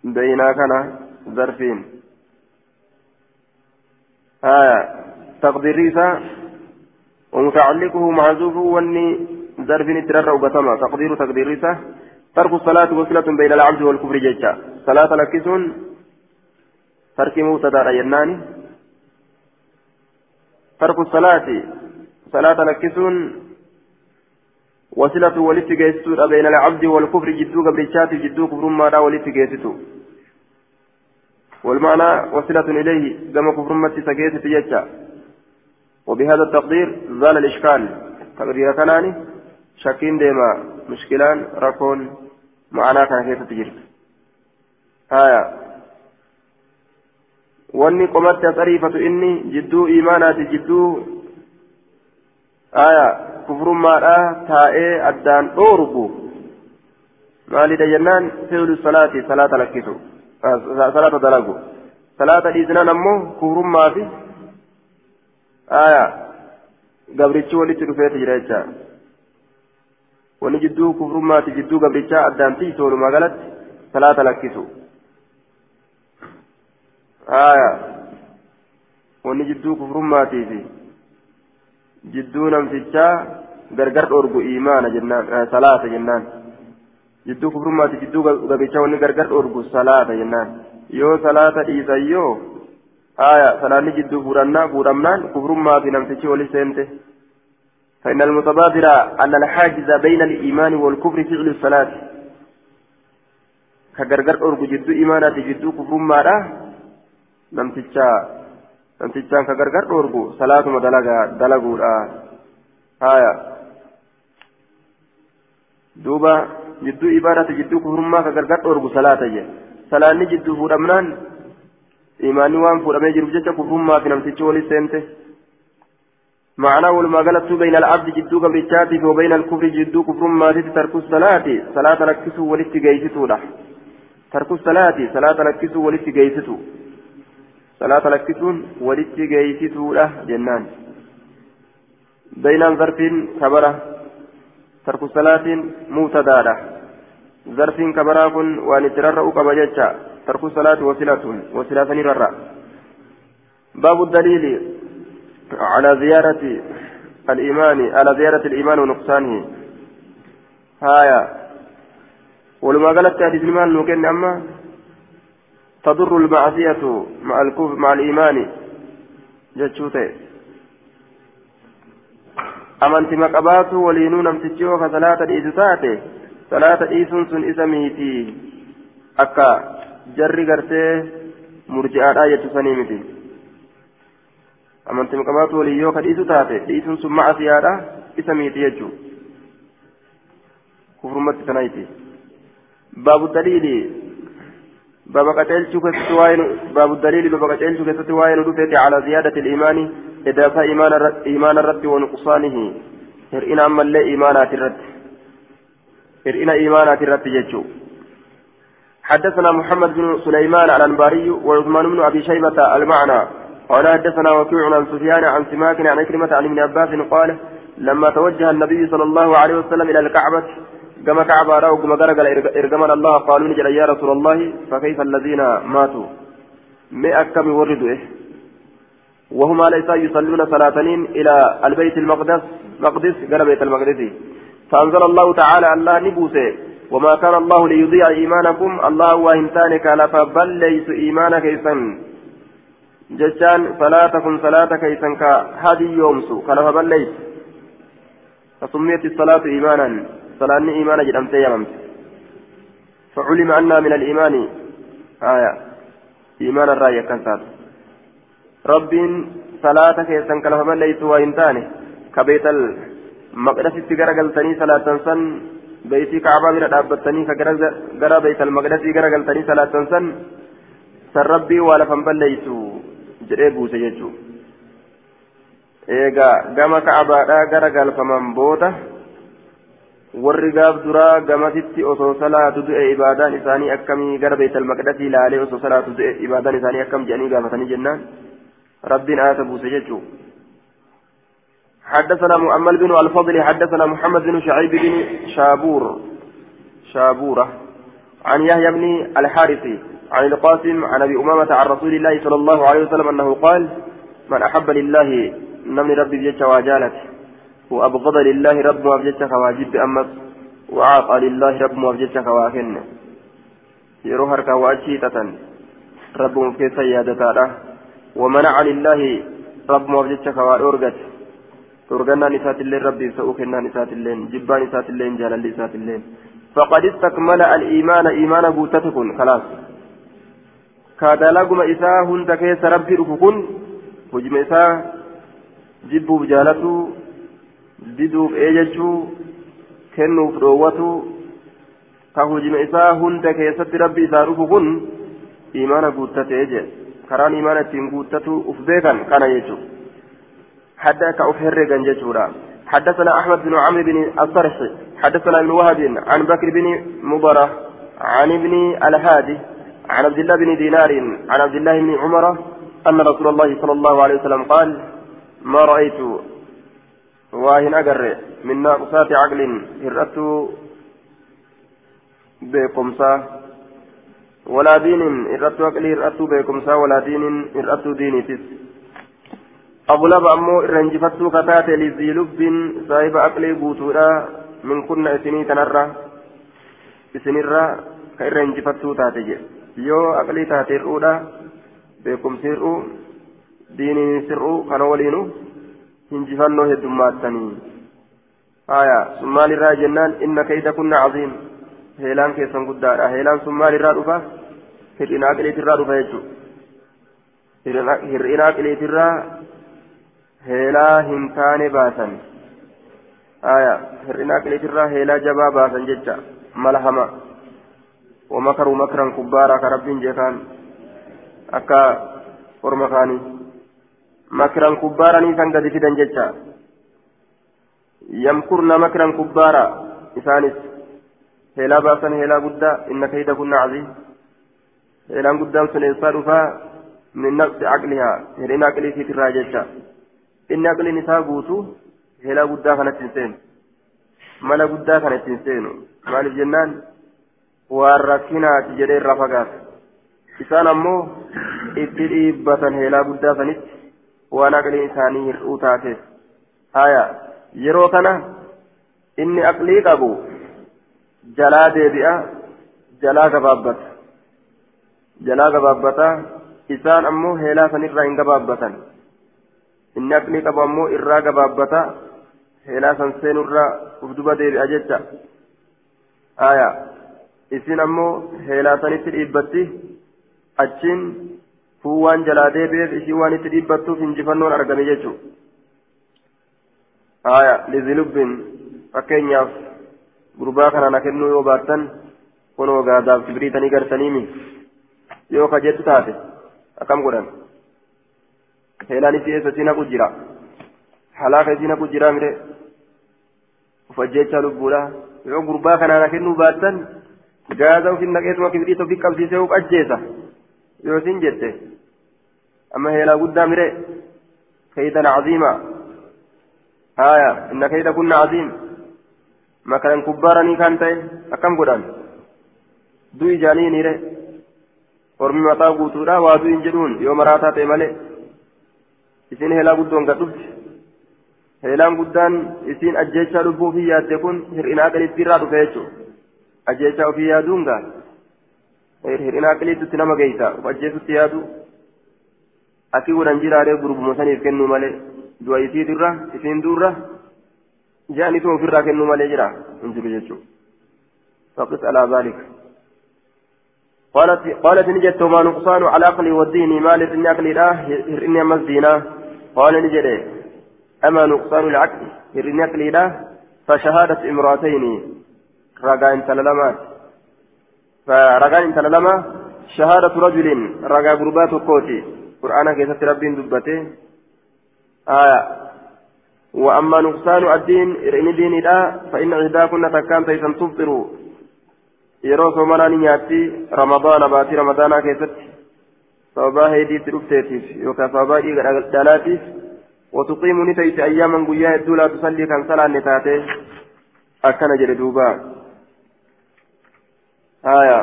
بينا كان ظرفين. آية تقدير ومتعلقه محذوف واني ظرف ترى وبتما تقدير تقدير ترك الصلاة وصلة بين العبد والكفر جيشا صلاة لكسون ترك مبتدا يناني. ترك الصلاة صلاة لكسون وصلة ولت جيستو بين العبد والكفر جدو قبرشات جدو كفر ما ولت جيستو. والمعنى وصلة إليه كما كفر متي سجيت جيشا وبهذا التقدير زال الإشكال. تقدير كناني شاكين ديما مشكلان ركون معناه كان كيف تجري آية. wanni qomatti as ariifatu inni jidduu imaanaati aya kufrummaadha taa'ee addaan dhoorgu maalidha jennaan fi'lu salaati salaata lakkisu salaata dalagu salaata dhiisnaan ammoo kufrummaa fi aya gabrichi walitti dhufeeti jira jecha wanni jidduu kufrummaati jidduu gabrichaa addaan tiisu walumaa galatti salaata lakkisu aya wanni jidduu kufrummaatii fi jidduu namtichaa gargar dhoorgu imaana jennaan salaata jennaan jidduu kufrummaati jidduu gabrichaa wanni gargar dhoorgu salaata jennaan yoo salaata dhiisan yoo aya salaanni jidduu fuudhannaa fuudhamnaan kufrummaa fi namtichi wali seente فإن المتبادر أن الحاجز بين الإيمان والكفر فعل الصلاة كغرغر أورغو جدو إيمانات جدو كفر مارا نمتشا نمتشا كغرغر أورغو صلاة مدلغا دلغو آية دوبا جدو إبارة جدو كفر ما كغرغر أورغو صلاة جي صلاة جدو فرمنان إيماني وان فرمي جرب جتا كفر ما في نمتشا ولي سنته معناه ولما قالت بين العبد جدو قبرتاتي وبين الكفر جدو كفر ما ترك الصلاة صلاة لكسو ولت جيستو له ترك الصلاة صلاة لكسو ولت جيستو صلاة لكسون ولت جيستو له جنان بين ظرف كبرة ترك الصلاة مبتدا ظرف كبرة كن ونترر كبجتشا ترك الصلاة وصلة وصلة نرر باب الدليل على زيارة الإيمان على زيارة الإيمان ونقصانه هايا ولما قالت حديث المال نوكن أما تضر المعصية مع الكفر مع الإيمان. جتشوتي أمنت مقبات ولينون أمتجوك صلاة الإيسوتاتي صلاة الإيسون سن إسميتي أكا جري قرتي مرجعات آية سنيمتي. qabaatu waliin yoo ka dhiisu taate dhiisuun sun macasiyaadha isa miiti jechuu kufrummatti daliili baaba qaceelchuu keessatti waa'ee baabu daliili baaba qaceelchuu keessatti waa'ee nu dhufeeti calaa ziyaadati imaani idaasaa imaana irratti wanuqsaanihi hir'ina ammallee imaanaati irratti hir'ina imaanaati irratti jechuu حدثنا محمد بن سليمان الأنباري وعثمان بن أبي شيبة المعنى قال حدثنا وكيع عن سفيان عن سماك عن عكرمة عن ابن عباس قال لما توجه النبي صلى الله عليه وسلم إلى الكعبة كما كعبة رأوا كما درج إرجمنا الله قالوا نجل يا رسول الله فكيف الذين ماتوا؟ مئة كم وردوا إيه؟ وهم ليس يصلون صلاتين إلى البيت المقدس مقدس قال بيت المقدس. فأنزل الله تعالى الله نبوسه. وما كان الله ليضيع إيمانكم الله وإنسانك لفبل ليس إيمانك إسان جتان صلاتكم صلاة كيسن كهدي يومسو كلفا بليت فسميت الصلاة إيمانا. صلاة إيمانا جدمت يممت فعلم أن من الإيمان. آية. إيمان الرأي كنتات رب صلاة كيسن كلفا بليت وإنتاني كبيت المقدس تقرقلتني صلاة سن. بيتي كعبة بلا دابتني كقرا بيت المقدس قرقلتني صلاة سن. سن ربي ولفا بليتو jedhee buuse jechuun eegaa gama ka'abaadhaa gara galfaman gamasitti osoo salaatu du'e ibaadaan isaanii akkamii gara beetal maqdasii ilaalee osoo salaatu du'e ibaadaan isaanii akkam jedhanii gaafatanii jennaan rabbiin aata buuse jechuun. حدثنا مؤمل بن الفضل حدثنا محمد بن شعيب بن شابور شابورة عن يحيى بن الحارث عن القاسم عن أبي أمامة عن رسول الله صلى الله عليه وسلم أنه قال من أحب لله نمني ربي بجتش وجالت وأبغض لله رب وبجتش واجب أمس وأعطى لله رب وبجتش وأكن. يروح وأجيتة رب في سيادة ومنع لله رب وبجتش وأرغت. ترغنا نسات اللين ربي سأوكنا نسات اللين جبا نسات اللين جلال نسات اللين فقد استكمل الإيمان إيمان بوتتكن خلاص. كادلقم إساء هند كيس ربي رفكن هجم إساء جبوب جالتو diduuf eejechuu kennuuf dhoowwatu ka hujima isaa hunda keessatti rabbi isaa dhufu kun imaana guuttatee jedhe karaan imaana ittiin guuttatu uf beekan kana jechuudha حتى كأفهر جنجتورا حدثنا أحمد بن عمرو بن الصرح حدثنا ابن وهب عن بكر بن مبارة عن ابن الهادي عن عبد الله بن دينار عن عبد الله بن عمر أن رسول الله صلى الله عليه وسلم قال ما رأيت واهن أجر من ناقصات عقل هرأت بكمسا ولا دين هرأت عقل هرأت بكمسا ولا دين هرأت ديني تس أغلب أمو إرنجفتو كتاتي لذي لب صاحب أقلي بوتورا من كنا إسني تنرى. إسنرى كإرنجفتو تاتي يو أقلي تاتي الأولى بكم سيرو ديني سرو كان ولينو. آية ثم للرا جنان إن كيد كنا عظيم هيلان كيسان قدارا هيلان ثم للرا رفا هرئنا أقلي ترى رفا يجو هرئنا أقلي ترى heelaa hin taane baasan aya hir'ina aqiliitirraa heelaa jabaa baasan jecha. Mala hama. ومكروا مكرا كبارا كرب جيكان أكا ورمكاني مكرا كبارا نيسان قد فيدن جيتشا يمكرن مكرا كبارا إسانس هلا باسا هلا قدا إن كيد كنا عزيز هلا قدا سنسان من نفس عقلها هلين عقلي في الراججة inni aqliin isaa guutu helaa guddaa kanatti hin seenu mala guddaa kanatti hin seenu maaliif jennaan waan rakkinaati jedhee irraa fagaata isaan ammoo itti waan aqliin isaanii hir'uu taateef haya yeroo kana inni aqlii qabu jalaa deebi'a jalaa gabaabbata. Jalaa gabaabbata isaan ammoo heelaa sanirraa hin gabaabbatan. Inni aqlii qabu ammoo irraa gabaabbata heelaa san seenurraa uf duba deebi'a jecha. Aya isin ammoo heelaa sanitti dhiibbatti achiin fuu waan jalaa deebi'eef ishii waan itti dhiibbattuuf injifannoon argame jechuu aya lizilubbin fakkeenyaaf gurbaa kana na kennuu yoo baattan kunoo gaadaaf kibriitanii gartaniimi yoo ka jettu taate akkam godhan heelaan isii eessa si naqu jira halaaka isii naqu jira mire uf ajjeechaa lubbuudha yoo gurbaa kanaana kennuu baattan gaaza ufin naqeetuma kibiriita ofi qabsiisee uf ajjeesa yoo isin jette amma heelaa guddaa mire كيدا عظيما آية إن كيد كنا عظيم ما كان كبارني كان تاي أكم قران دوي جاني نيري ورمي مطا قوتورا وادو إنجلون يوم راتا تيمالي heelaa guddoon gad dhufti heelaan guddaan isin ajjeechaa lubbuu ofii yaadde kun hir'inaa qiliitti irraa dhufe jechuudha ajjeechaa ofii yaaduun gaa hir'inaa qiliittutti nama geeysa of ajjeesutti yaadu akki godhan jiraaree gurbuma saniif kennuu malee du'a isiitirra isiin duurra jaanitu ofirraa kennuu malee jira hin jiru jechuudha faqis alaa zaalika قالت قالت نجت ما نقصان على عقلي والدين مال إني عقلي لا إني أمس دينا قال نجد أما نقصان العقل إني عقلي لا فشهادة امرأتين رجاء تللما فرجاء تللما شهادة رجل رجاء قربات كوتي قرآن كيسة ربين دبته آية وأما نقصان الدين إن ديني لا فإن عهداكن تكان تيسن تبطروا yeroo soomanaa ni nyaatti ramadaana baatii ramadaanaa keessatti sababaa heediitti dhufteetiif yookaan sababaa dhiiga dhalaatiif watuqiimu ni ta'ite ayyaaman guyyaa hedduu laa tusallii kan salaanne taate akkana jedhe duuba آية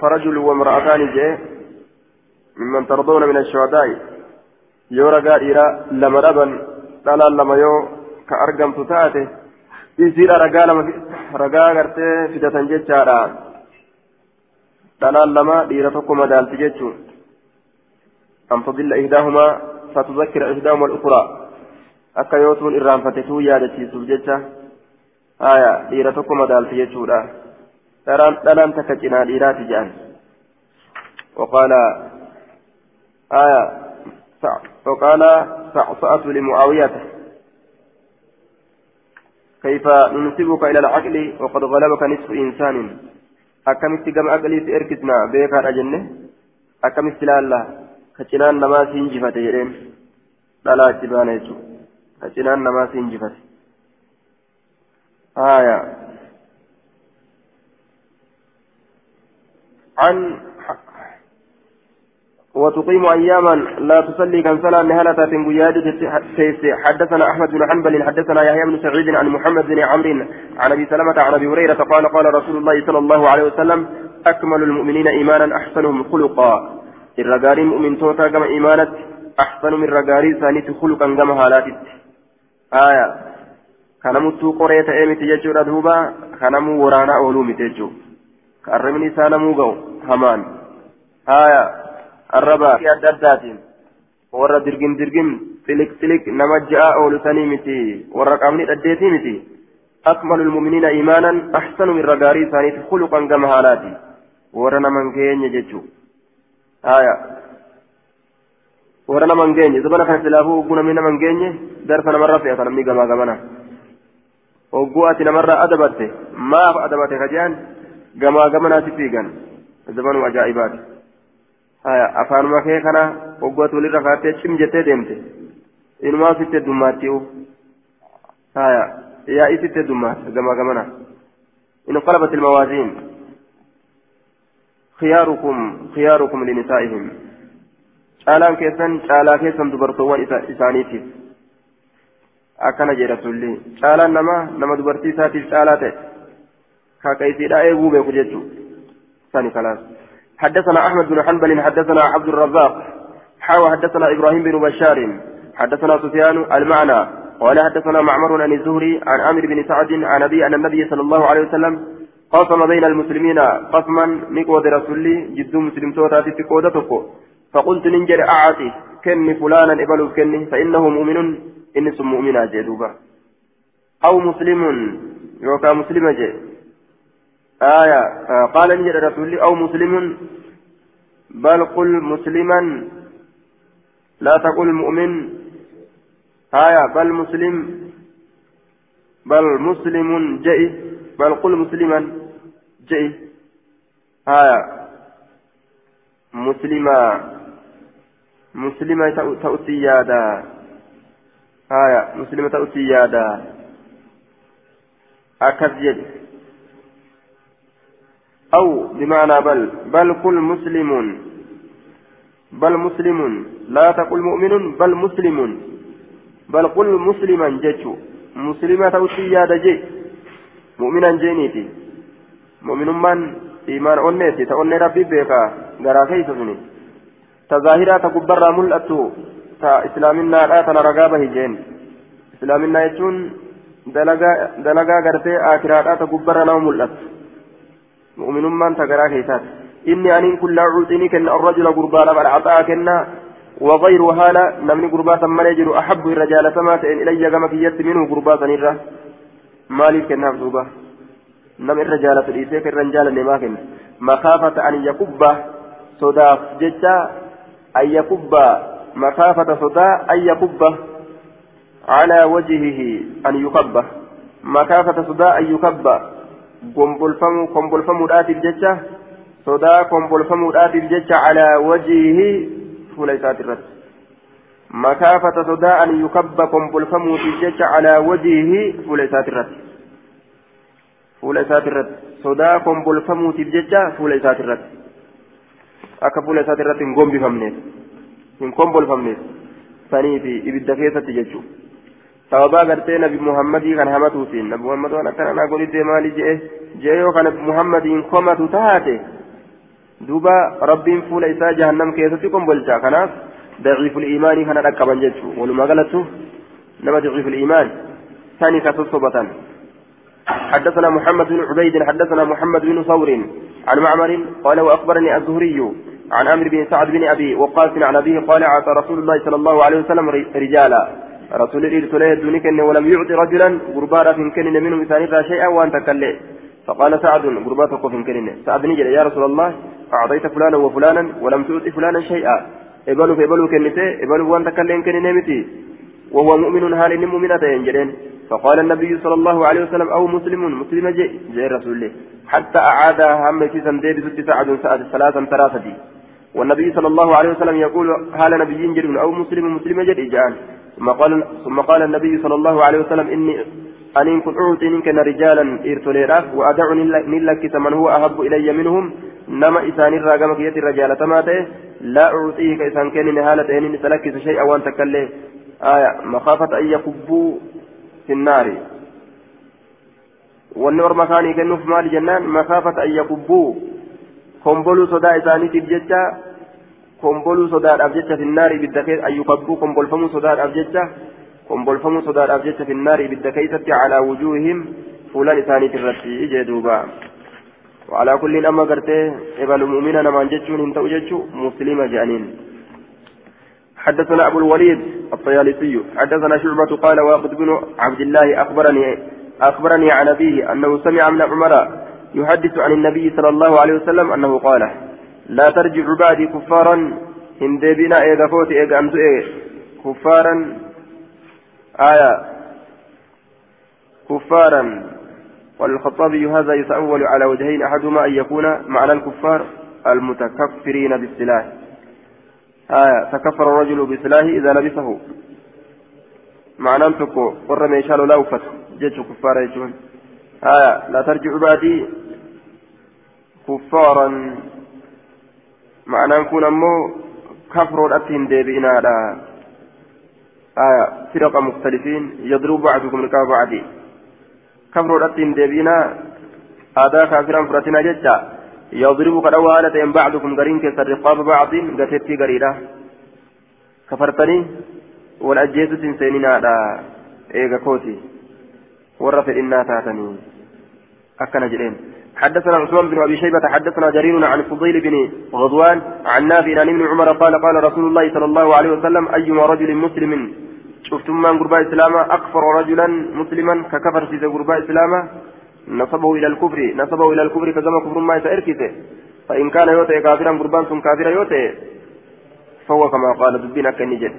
فرجل وامرأتان جاء ممن ترضون من الشهداء. يورا قائرا لما ربا دلال لما يو كأرقم تتاته. يصير رقا لما رقا قرتي فدة جتشارا دلال لما ديرا تقوم دالت جتشو أن تضل إحداهما فتذكر إحداهما الأخرى. tuun irraanfate tuu yaadachiisuuf jecha haya dhiira tokko madaalti jechuudha dhalaan takka cinaa dhiiraati jedhan وقال آية وقال صعصعة لمعاوية. كيف ننسبك إلى العقل وقد غلبك نصف إنسان. أكملت كم أقلي في إركسنا بيكا أجنة. أكملت لا الله. كتنان نما سينجفة يرين. لا تبان يسوع كتنان نما سينجفة آية عن وتقيم أياما لا تصلي كان صلاة نهالة تنبياد حدثنا أحمد بن حنبل حدثنا يحيى بن سعيد عن محمد بن عمرو عن أبي سلمة عن أبي هريرة قال قال رسول الله صلى الله عليه وسلم أكمل المؤمنين إيمانا أحسنهم خلقا. الرجال مؤمن توتا كما إيمانت أحسن من رجال ثاني خلقا كما هالاتت. آية. كنمتو قرية إيمت يجور دوبا كنمو ورانا أولو متجو. كأرمني سانمو جو همان آية الربا في الدرداتين warra dirgim dirgim xilik xilik nama ja'a oolu sanii miti warra qaamni dhaddeetii miti akmalu lmuminiina imaanan axsanu irra gaarii isaaniiti khuluqan gama haalaati warra naman geenye jechuu aya warra naman geenye zabana kana silaafuu ogguu namni naman geenye darsa namarra fe'ata namni gamaa gamana ogguu ati namarra gamaa gamanaati fiigan zabanuu ajaa'ibaati haya afaanuma kee kana oggatu walirra kaatee cim jettee deemte inumaa sitte dummaatti'u haya yaa'i sitte dummaata gamaa gamana انقلبت الموازين خياركم خياركم لنسائهم caalaan keessan caalaa keessan dubartoowwan isaaniitiif akkana jedha sulli caalaan nama nama dubartii isaatiif caalaa ta'e kaaqaysiidhaa eeguu beeku jechuu sani kalaas حدثنا أحمد بن حنبل حدثنا عبد الرزاق. حاوى حدثنا إبراهيم بن بشار. حدثنا سفيان المعنى. قال حدثنا معمر عن الزهري عن عامر بن سعد عن أبي أن النبي صلى الله عليه وسلم قسم بين المسلمين قسما نقود رسولي جد مسلم توتاتي تقودتك فقلت ننجر أعطي كني فلانا إبلو كني فإنه مؤمن. سم مؤمنا جدوبا أو مسلم يوكا مسلم جي آية قال نجر رسولي أو مسلم بل قل مسلما لا تقل مؤمن. آية بل مسلم بل مسلم جئ بل قل مسلما جئ آية مسلما مسلمة تأتي يادا. آية مسلمة تأتي يادا. أكذب. أو بمعنى بل بل قل مسلم بل مسلم لا تقل مؤمن بل مسلم بل قل مسلما جتشو مسلمة تأتي يادا جي مؤمنا جينيتي. مؤمن من؟ إيمان أنيتي تأني ربي بيكا. غرا كيف تظاهرة تكبر ملأتو. تا إسلامنا لا تنرقابه جين. إسلامنا يجون. دلقا دلقا غرتي آخرات تكبر نوم ملأت. مؤمن من تقرا كيسات إني أن كل عوتني كن الرجل قربان بل عطاء كنا وغير هالا نمني قربات من يجر أحب الرجال سمات إن إلي كما كيت منه قربات نرى. مالي كنا دوبا. نم الرجال الإسيك الرجال لما مخافة أن يكب صداف جتا أن يكب. مخافة صداء أن يكب. على وجهه أن يكب. مخافة صداء أن يكب. قنبلفم قنبلفم راتب جتا صداء قنبلفم راتب جتا على وجهه فليسات الرد مخافة صداء أن يكب قنبلفم جتا على وجهه فليسات الرد فليسات الرد صداء قنبلفم جتا فليسات الرد akka fuula isaati irratti hin gombifamneef hin kombolfamneef sanii fi ibidda keessatti jechuudha. Sababaa gartee nabi muhammadii kan hamatuutiin nabi muhammad waan akkana naa godhite maali jee jee yoo kan nabi muhammadiin komatu taate duuba rabbiin fuula isaa jahannam keessatti qombolcha kanaaf daciiful iimaanii kana dhaqqaban jechuu walumaa galattu nama daciiful iimaan sani ka sossobatan حدثنا محمد بن عبيد حدثنا محمد بن ثور عن معمر قال واخبرني الزهري عن عمرو بن سعد بن ابي وقاص عن ابيه قال اعطى رسول الله صلى الله عليه وسلم رجالا رسول الله تلي دونك ولم يعطي رجلا غربارا في كن منه مثال شيئا وانت كله فقال سعد غرباتك في كن سعد نجد يا رسول الله أعطيت فلانا وفلانا ولم تعطي فلانا شيئا. ابلوا فابلوا كنته ابلوا وانت كله كن نمتي وهو مؤمن هال مؤمنة ينجدين. فقال النبي صلى الله عليه وسلم أو مسلم مسلم جاء جاء رسول الله. حتى أعادها هم في سندي بست سعد سعد ثلاثا ثلاثة والنبي صلى الله عليه وسلم يقول هال نبي جد أو مسلم مسلم جد إجان ثم قال النبي صلى الله عليه وسلم إني أن كن أعطي منك رجالا إرتوليراف وأدعني نلك من هو أحب إلي منهم نما إسان الراقم كيت الرجال تماته لا أعطيه كإسان كان نهالة إن سلكت شيئا وأن تكله آية مخافة أن يكبوا في النار. والنور مكاني كنوف مال جنان مخافة أن يكبوا. كمبلوا صدا إساني تبجتا komboluu sodaadhaaf jecha finnaari ibidda keessa ayyukabbuu kombolfamuu sodaadhaaf jecha kombolfamuu sodaadhaaf jecha finnaari ibidda keessatti calaa wujuuhihim fuulan isaaniit irratti ijee duuba وعلى كل أما قرتي إبل مؤمنا نمان جتشون انتو جتشو مسلمة جانين حدثنا أبو الوليد الطيالسي حدثنا شعبة قال واقد بن عبد الله أخبرني أخبرني عن أبيه أنه سمع من عمر يحدث عن النبي صلى الله عليه وسلم أنه قال لا ترجع بعدي كفارا. إن ديبنا إيغا فوت إيغا أمتو إيه. كفارا. آية. كفارا. والخطابي هذا يتأول على وجهين. أحدهما أن يكون معنى الكفار المتكفرين بالسلاح. آية. تكفر الرجل بسلاحه إذا لبسه. معنى تكو. قر ميشال لوفت جيش كفار يجون آية. لا ترجع بعدي كفارا. ma'anaan kun ammoo kafroodhatti hin deebi'inaadha. Aya firaqa muktalifiin yadribu bacdukum liqaba bacdi kafroodhatti hin deebi'inaa aadaa kaafiran fudhatinaa jecha yadribu kadha waala ta'en bacdukum gariin keessan riqaaba bacdiin gatettii gariidha. Kafartanii wal ajjeesutti hin seeninaadha eega kooti. Warra fedhinnaa taatanii akkana jedheen. حدثنا عثمان بن أبي شيبة حدثنا جرير عن فضيل بن غزوان عن نافع عن ابن عمر قال قال رسول الله صلى الله عليه وسلم أيما رجل مسلم؟ شفتم من قرباء اسلاما أكفر رجلا مسلما ككفر في قرباء اسلاما نصبه إلى الكفر نصبه إلى الكفر كما كفر ما يسأركته فإن كان يوتي كافرا قربان ثم كافرا يوتي فهو كما قال دبنا كنجد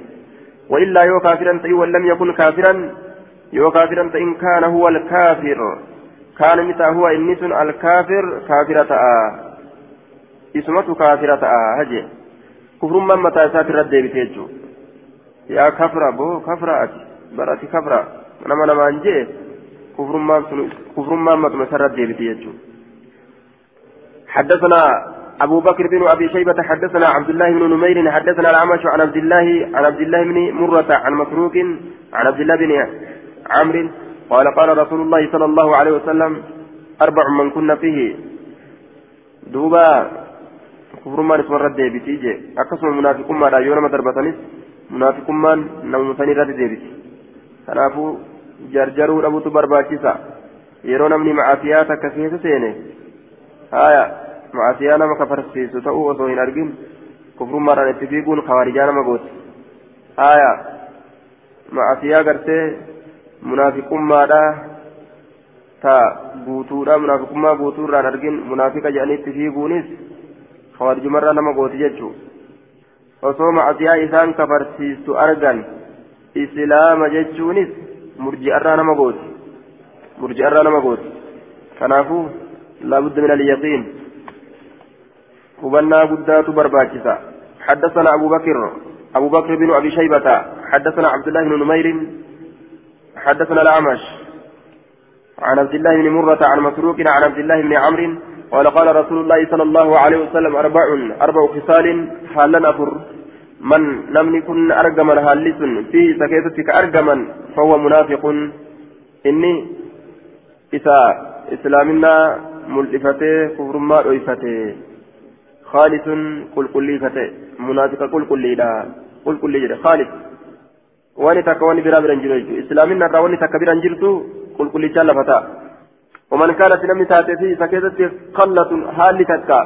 والا يو كافرا وان لم يكن كافرا يو كافرا فإن كان هو الكافر. كان متى هو إنس الكافر كافرة اسمته كافرة هجي. كفر من متى ساتر الدين بتيجو يا كفرة بو كفرة أتي برأتي كفرة. نما نما أنجي. كفر من كفر من متى ساتر الدين بتيجو حدثنا أبو بكر بن أبي شيبة حدثنا عبد الله بن نمير حدثنا الأعمش عن عبد الله عن عبد الله بن مرة عن مسروق عن عبد الله بن عمرو قال قال رسول الله صلى الله عليه وسلم أربع من كنا فيه. دوبا كفر ما نسمى رد ديبتي جي أقسم المنافقون ما رايونا ما دربتنيس منافقون ما نمتني رد ديبتي كنافو جرجروا أبو تبرباكيسا يرون من معافيات كثيرة سيني. آية معافيانا ما كفرسيسو تأو وصوين أرقين. كفر ما رد اتفيقون خوارجانا ما قوت. آية معافيا قرتي munaafiqummaadha ta guutuudha munaafiqummaa guutuurraan argin munaafiqa jedhanitti fiiguunis hawaajimarraa nama gooti jechuu osoo macasiyaa isaan kafarsiistu argan islaama jechuunis murji'arraa nama gooti murji'arraa nama gooti kanaafuu laabudda min alyaqiin hubannaa guddaatu barbaachisa حدثنا أبو بكر أبو بكر بن أبي شيبة حدثنا عبد الله بن نمير حدثنا الأعمش. عن عبد الله بن مرة عن مسروق عن عبد الله بن عمرو قال قال رسول الله صلى الله عليه وسلم أربع أربع خصال حالا أفر من لم يكن أرجما هالس في سكيتك أرجما فهو منافق. إني إذا إسلامنا ملئفته كفر ما رئيفته خالص قل كلي فتي منافق قل كلي لا قل جري خالص. واني تكا واني برا برا جريجو إسلامنا را واني تكا برا جرتو قل كلي جال فتا ومن كانت لم تاتي في سكيتة خلة حال تكا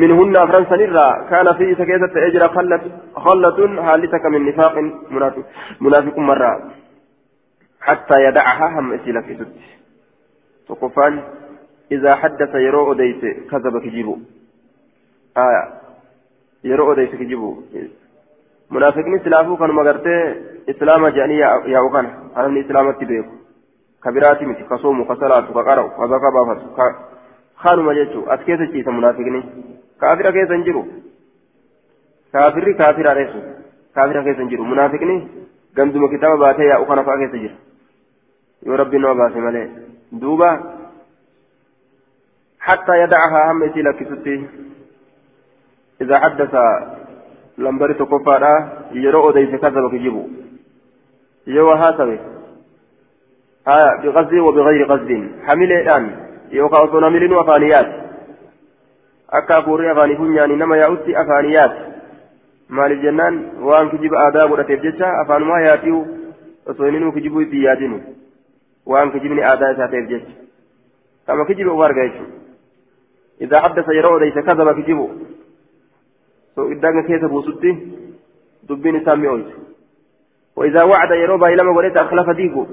منهن أفران سنرا كان في سكيتة أجر خلة خلة حال تكا من نفاق منافق منافق مرة حتى يدعها هم إسيلا في ست تقفان إذا حدث يرو أديت كذب كجيبو آية yeroo odeyse kijibu. Munaafiqni silaafuu kanuma gartee islaama jedhanii yaa'u kana hanamni islaamatti beeku ka biraati miti ka soomu ka salaatu ka qara'u ka zaka baafatu ka kanuma jechuu as keessa ciisa munaafiqni kaafira keessa hin jiru kaafirri kaafira reessu kaafira keessa hin jiru munaafiqni ganduma kitaaba baatee yaa'u kana fa'a keessa jira yoo rabbiin nama baase malee duuba حتى يدعها هم يسيل كسوتي إذا حدث لمبري تكفارا يرو أديس كذب كجيبو يو هاتبه آية بغزو وبغير غزو حمل الآن يوكا أصول حمل وفانيات أكا فوري أفاني فنياني نما يأتي أفانيات مال الجنان وأن كجيب آداب ورتيب جيشا أفان ما ياتيو أصولينو كجيبو بياتينو وأن كجيبني آداب ساتيب جيش كما كجيب أفار إذا حدث يرو أديس كذب كجيبو سو إدانا كيس بوسطي دبين سامي أولت وإذا وعد يرو بايلما قولت أخلف ديكو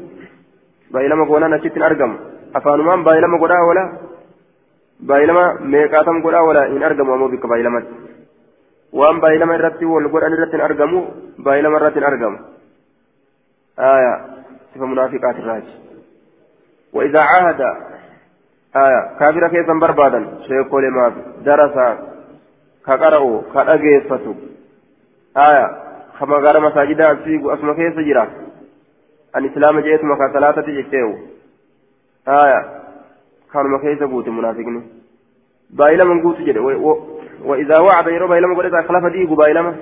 بايلما قولا نشيت أرقم أفانمان بايلما قولا ولا بايلما ميقاتم قولا ولا إن أرقم ومو بك بايلما وأن بايلما الرتي والقرآن الرتي أرقمو بايلما الرتي أرقم آية صفة منافقات الراج وإذا عاهد آية كافر كيسا بربادا شيخ لما درس ka dhageeffatu aya kama gara masaajidaa fiigu asuma keessa jira an islaama jeetuma ka salaatati jechteewu aya kanuma keessa guute munaafiqni baayilaman guutu jedhe وإذا وعد يرى بايلما قد إذا خلف ديقو بايلما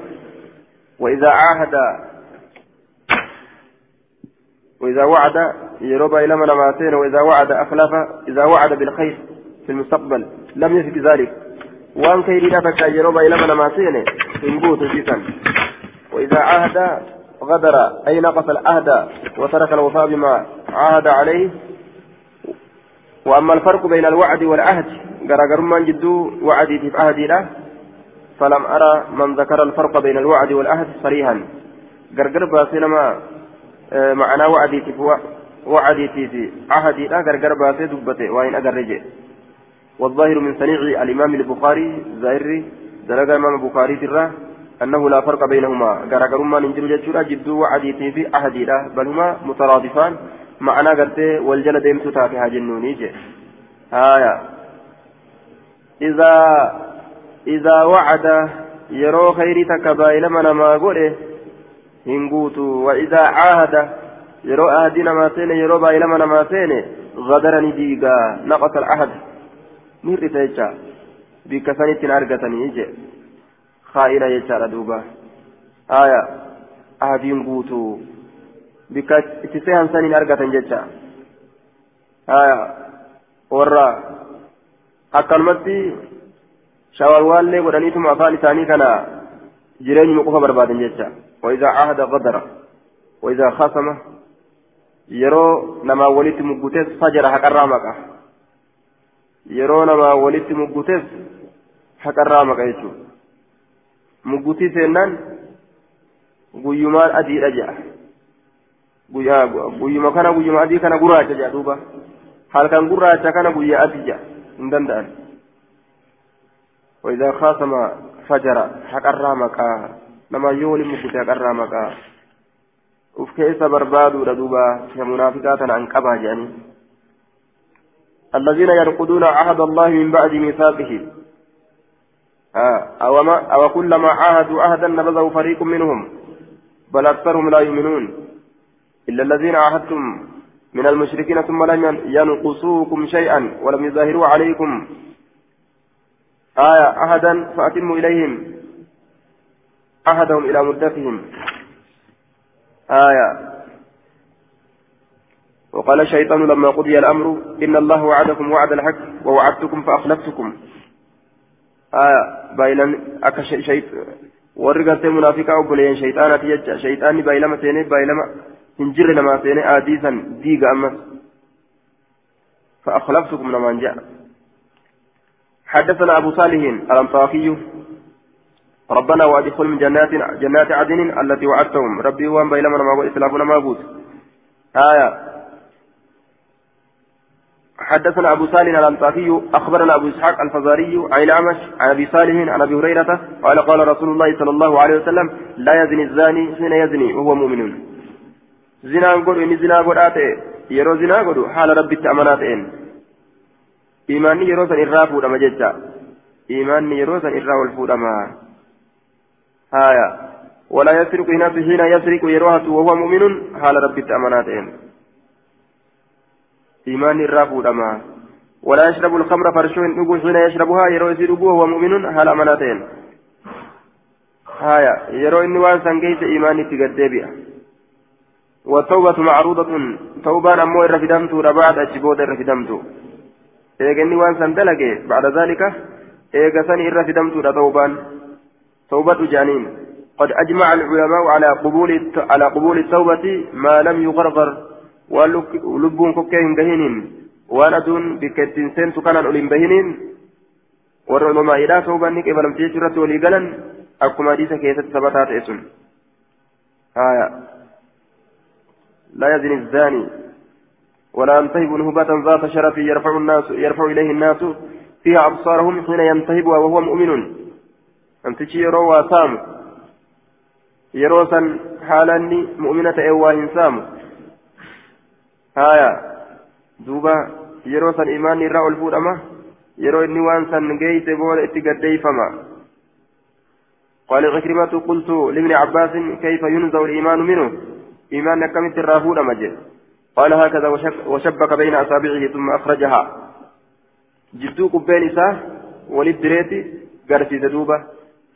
وإذا عاهد وإذا وعد يرى بايلما نماتين وإذا وعد أخلف إذا وعد بالخير في المستقبل لم يثبت ذلك وان كيرينا فكا يرو بايلما نما سيني انبوت جيسا وإذا عهد غدر أي نقص العهد وترك الوفاء بما عاهد عليه وأما الفرق بين الوعد والعهد غرغر من جدو وعدي في عهدي له فلم أرى من ذكر الفرق بين الوعد والعهد صريحا. غرغر باسينما آه، معنى وعدي في وعدي في عهدي لا غرغر باسي دبته وين أجرجه والظاهر من صنيع الإمام البخاري ظاهر دلقا الإمام البخاري ترى أنه لا فرق بينهما. غرغر ما ننجر جتشورا جدو وعديتي في أحد بل هما مترادفان. معنا قرتي والجل ديمت تاتها جنوني جي. آية. إذا إذا وعد يرو خيري تكبايل من ما قوله هنقوتو. وإذا عاهد يرو أهدنا ما سيني يرو بايل من ما سيني غدرني ديقا نقص العهد. Jecha bikka sanittiin argatanii je kaa'ina jechaadha duuba aya ahadiin guutuu bikka itti sehan saniin argatan jecha aya warra akkanumatti shawarwaallee godhaniituma afaan isaanii kana jireenyuma qofa barbaadan jecha وإذا عهد غدر وإذا خصم يرو نما وليت مقتس فجر حق الرامك yeroo namaa walitti mugguteef haqarraa maqa jechuudha muggutii seennaan guyyumaan adiidha jedha guyyuma kana guyyuma adii kana gurraacha jedha duuba halkan gurraacha kana guyyaa adii jedha hin danda'an وإذا خاصم فجر حقرا مكا نما يولي مكتا حقرا مكا وف كيس بربادو ردوبا كمنافقات عن قبا جاني الذين ينقضون عهد الله من بعد ميثاقه. آه أو, ما أو كلما عاهدوا عهدا نبذه فريق منهم بل أكثرهم لا يؤمنون. إلا الذين عاهدتم من المشركين ثم لم ينقصوكم شيئا ولم يظاهروا عليكم. آية عهدا فأتموا إليهم. أحدهم إلى مدتهم. آية وقال الشيطان لما قضي الأمر إن الله وعدكم وعد الحق ووعدتكم فأخلفتكم. آية بايلان أكا شيء ورقت منافقا وبلين شيطانة يجا شيطاني بايلما سيني بايلما هنجر لما سيني آديسا ديغا أمس فأخلفتكم لما جاء. حدثنا أبو صالح الأنصافي. ربنا وادخلهم جنات جنات عدن التي وعدتهم. ربي وان بينما ما إسلافنا ما بوت آية. حدثنا أبو صالح الأنصافي أخبرنا أبو إسحاق الفزاري عن الأعمش عن أبي صالح عن أبي هريرة قال قال رسول الله صلى الله عليه وسلم لا يزني الزاني حين يزني وهو مؤمن. زنا قل إن زنا قل آتي يرو زنا قل حال ربي التأمنات إن. إيماني يرو سن إرى فودما ججا. إيماني يرو سن إرى والفودما آية. ولا يسرق هنا حين يسرق يروها وهو مؤمن حال ربي التأمنات إن. إيمان الرافود أما. ولا يشرب الخمر فرشون نقو حين يشربها يرو يسير وهو مؤمن هل أمانتين. هايا يرو إني وان سنجيت إيماني تقدبيا والتوبة معروضة توبان أمو الرفدمت ربعد أجبود الرفدمت إيجني وان سندلق بعد ذلك إيجسني الرفدمت توبان. توبة جانين. قد أجمع العلماء على قبول على قبول التوبة ما لم يغرغر. Bikka ittiin seentu kanaan ol hin bahiniin warra ulamaa'idhaa ta'uu banni qeebalamte jechuu irratti walii galan akkuma hadiisa keessatti sabataa ta'e sun لا يزني الزاني ولا ينتهب نهبة ذات شرف يرفع الناس يرفع إليه الناس فيها أبصارهم حين ينتهبها وهو مؤمن أنت يرو وسام يروسا حالا مؤمنة إيواه سام haya duuba yeroo san imaanni irraa ol fuudhama yeroo inni waan san geeyse booda itti gaddeeyfama. قال عكرمة قلت لابن عباس كيف ينزع الإيمان منه إيمان كم الرافون مجد قال هكذا وشبك بين أصابعه ثم أخرجها جدو قبين إساه وللدريت قرسي زدوبة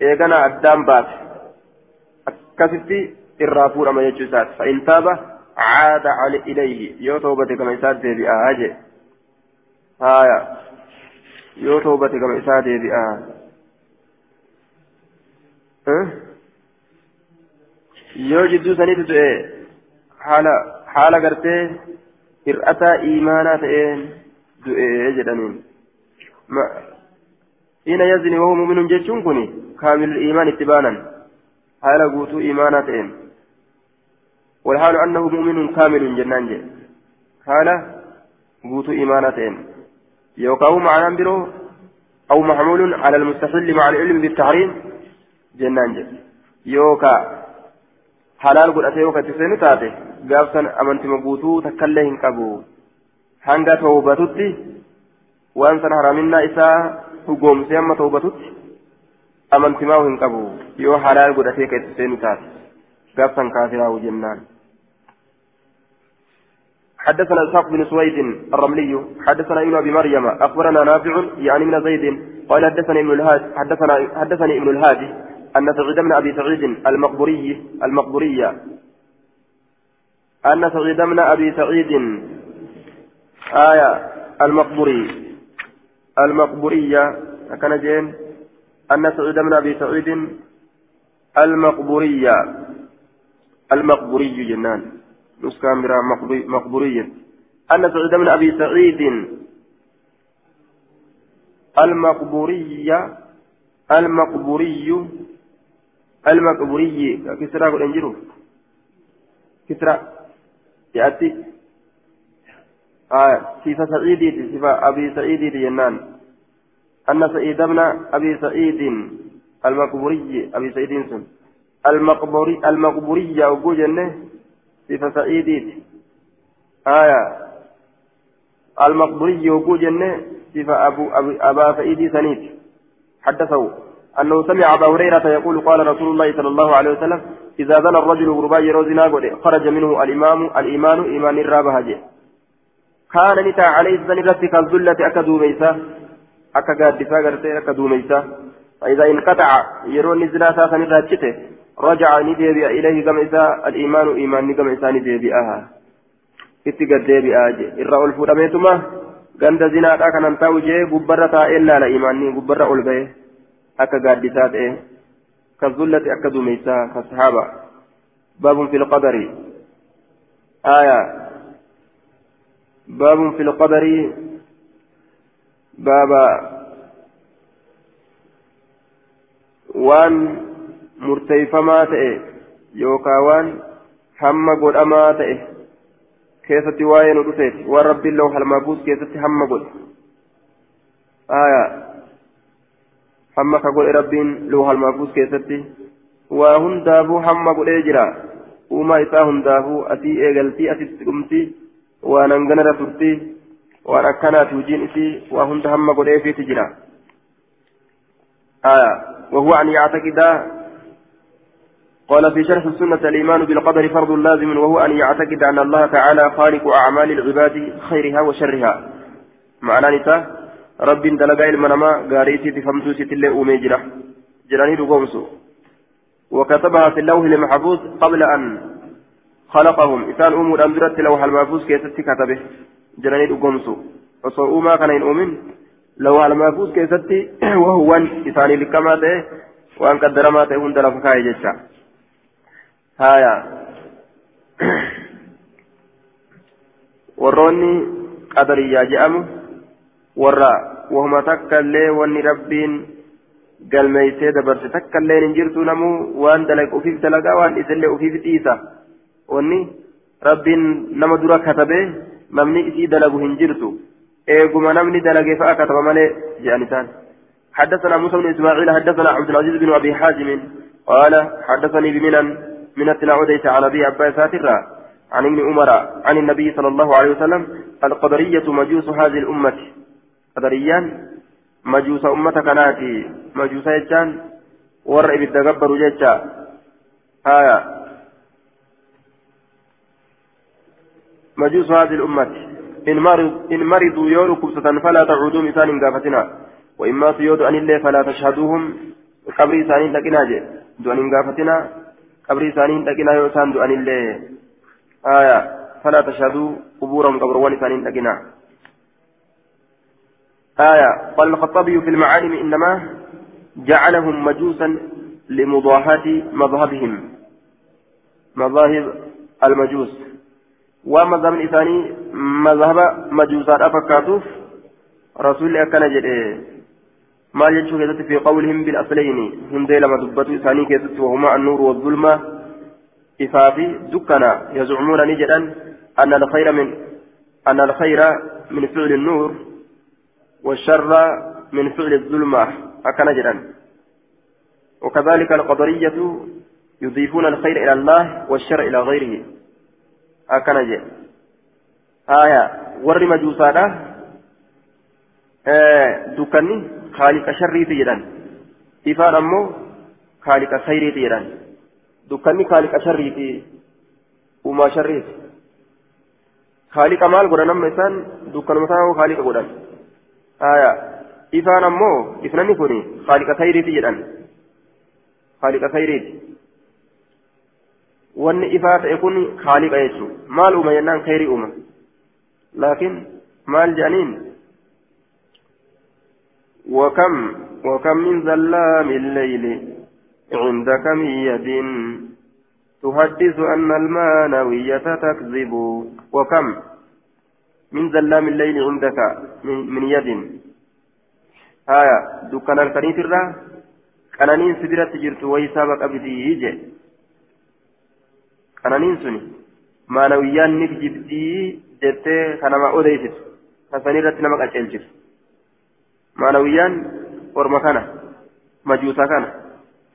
إيقنا أدام بات أكستي الرافون مجد فإن تاب عاد علي إليه يو توبة كما إساد دي بآجي آية يو توبة كما إساد دي بآ yoo jidduu saniitu ta'e haala haala gartee hir'ataa iimaanaa ta'een du'ee jedhaniin ina yazni wahu muminun jechuun kun kaamilul iimaan itti baanan haala guutuu iimaanaa ta'een والحال أنه مؤمن كامل جنان جي. حال قوت إيمانتين. يوقعه معنى برو أو محمول على المستحل مع العلم بالتحريم جنان جي. يوكا حلال قد أتي يوكا تسين تاتي. قابسا أمنت مقوتو تكاليه قبو. tawbatutti waan san haraminaa isaa hugoomsee amma tawbatutti amantimaa hin qabu yoo halaal godhatee itti seenu taate gaafsan kaafiraa jennaan حدثنا إسحاق بن سويد الرملي حدثنا ابن أبي مريم أخبرنا نافع يعني من زيد قال حدثني ابن الهادي حدثنا حدثني ابن الهادي أن سعيد بن أبي سعيد المقبوري المقبورية أن سعيد بن أبي سعيد آية المقبوري. المقبورية كان جين. أن سعيد بن أبي سعيد المقبورية المقبوري جنان. نسكان برا مقبورية. أن سعيد بن أبي سعيد المقبورية المقبوري المقبوري. كسرى انجرو كسرى. يأتي. آه صفة سعيد صفة أبي سعيد ينان. أن سعيد بن أبي سعيد المقبوري أبي سعيد المقبوري المقبورية صفة سعيديت آية المقبري يقول جنة صفة أبو أبا سعيد سنيت حدثه أنه سمع أبا هريرة يقول قال رسول الله صلى الله عليه وسلم إذا زنى الرجل غربا يروزنا خرج منه الإمام الإيمان إيمان الرابة كان نتا عليه الزن رتك الذلة أكدو ميسا أكا قادسا قرتي أكدو ميسا فإذا انقطع يرون الزنا ساسا رجع نديبئ إليه كما إساء الإيمان إيمان كما إساء نديبئها je irra ol fuudhameetuma ganda zinaadhaa kanan ta'u jee gubbarra taa'ee laala imaanni gubbarra ol ba'e akka gaaddisaa ta'e كالذلة أكد ميسا كالصحابة باب في القدر آية باب في القدر بابا وان مرتيفما تئ يوكا وان هم قدما تئ keessatti waa'ee nu dhufeeti waan rabbiin lahu halmaabuus keessatti hamma godhe aayaa hamma ka godhe rabbiin lahu halmaabuus keessatti waa hundaafuu hamma godhee jira uumaa isaa hundaafuu asii eegaltii asitti dhumti waan hanganarra turti waan akkanaati hojiin isii waa hunda hamma godheefiiti jira aayaa وهو أن يعتقد قال في شرح السنة الإيمان بالقدر فرض لازم وهو أن يعتقد أن الله تعالى خالق أعمال العباد خيرها وشرها. معنى نساء رب دلقا المنما غاريتي تفهمتو ستلي أومي جرح جراني رقومسو وكتبها في اللوح المحفوظ قبل أن خلقهم. إسان أمور أمدرت لوح المحفوظ كيست كتبه. جراني رقومسو وصو أوما كان يؤمن لوح المحفوظ كيست وهو إساني لكما وأن قدر ما تهون دلف كاي جتشا haya warroonni qadariyyaa je'amu warra wahuma takka illee wanni rabbiin galmeeysee dabarse takka illee hin jirtu namuu waan dalag ufiif dalagaa waan isillee ufiif dhiisa wanni rabbiin nama dura katabee namni isii dalagu hin jirtu eeguma namni dalage fa'a kataba malee je'an isaan حدثنا موسى بن اسماعيل حدثنا عبد العزيز بن ابي حازم قال حدثني بمنن من التناوديس عن أبي عباس ساترا عن ابن عمر عن النبي صلى الله عليه وسلم القدرية مجوس هذه الأمة. قدريان مجوس أمة كناتي. مجوس يجان ورع بالتكبر ججا آية مجوس هذه الأمة. إن مرض إن مرضوا يوروا كبسة فلا تعودوا مثال قافتنا. وإما سيود أن الله فلا تشهدوهم. قبر ثاني لكنا دون قافتنا. قبر ثانين تقنا يوسان دعان الله آية فلا تشهدوا قبورهم قبروان ثانين تقنا آية قال الخطابي في المعالم إنما جعلهم مجوسا لمضاهاة مذهبهم مذاهب المجوس ومذهب الإثاني مذهب مجوسات أفكاتوف رسول أكن جده keessatti fi qawlihim bilaslayni hundee lama dubbatu isaanii keessatti wahuma annuuru wazulma ifaa fi dukkana yazcumuuna ni jedhan anna alkhayra min anna alkhayra min ficli النور والشر من فعل الظلمة أكن جدا وكذلك القدرية يضيفون الخير إلى الله والشر إلى غيره أكن جدا آية ور مجوسانا آه دكني خالق شريتي جدان إفان أمو خالق خيريتي جدان دكاني خالق شريتي وما شريت خالق مال أما إسان دكان مثلا خالق قدان آية. إفان أمو إفناني كوني خالق خيريتي جدان خالق خيريتي wanni ifaa ta'e kun haaliqa jechuudha maal uuma jennaan khayrii uuma laakiin maal jedhaniin وكم وكم من ظلام الليل عندك من يد تحدث أن المانوية تكذب. وكم من ظلام الليل عندك من يد؟ آية دكان الكريم الرا قنانين سدرت جرت ويسابق أبدي يجي. قنانين سني مانويان نكجبدي جتة كنما أوديست كسنيرت نمك أجلجر maanawiyyaan orma kana majuusa kana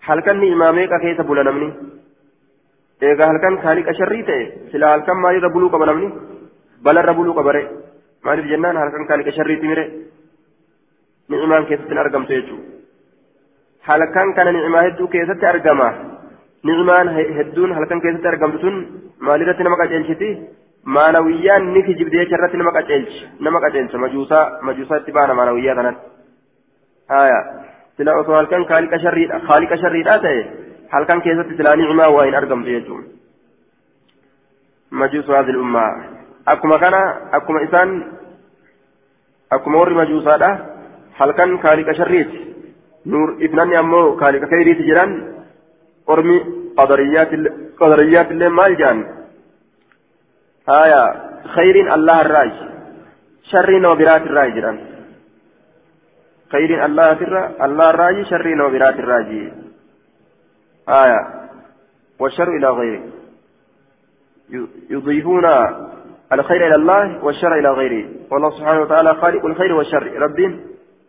halkan ni'imaa meeqa keessa bula namni eegaa halkan kaaliqa sharrii ta'e sila halkan maalirra buluu qaba namni balarra buluu qaba re maaliif jennaan halkan kaaliqa sharriitti mire ni'imaan keessatti hin argamtu jechuudha halkan kana ni'imaa hedduu keessatti argama ni'imaan hedduun halkan keessatti argamtu tun maalirratti nama qaceelchiti maanawiyyaan ni kijibde jecha irratti nama qaceelchi nama qaceelcha majuusaa majuusaa itti baana maanawiyyaa kanatti haya sila osoo halkan kaaliqa sharriidha kaaliqa sharriidhaa ta'e halkan keessatti silaa ni'imaa waa hin argamtu jechuudha majuusu haadhil ummaa akkuma kana akkuma isaan akkuma warri majuusaadha halkan kaaliqa sharriiti nuur ifnanni ammoo kaaliqa khayriiti jedhan ormi qadariyyaat illee maal jedhan khayriin allah irraayi sharrii nama biraat irraayi jedhan khayriin allah irraayi sharrii nama biraat irraayi آية والشر إلى غيره. يضيفون الخير إلى الله والشر إلى غيره. والله سبحانه وتعالى خالق الخير والشر. رب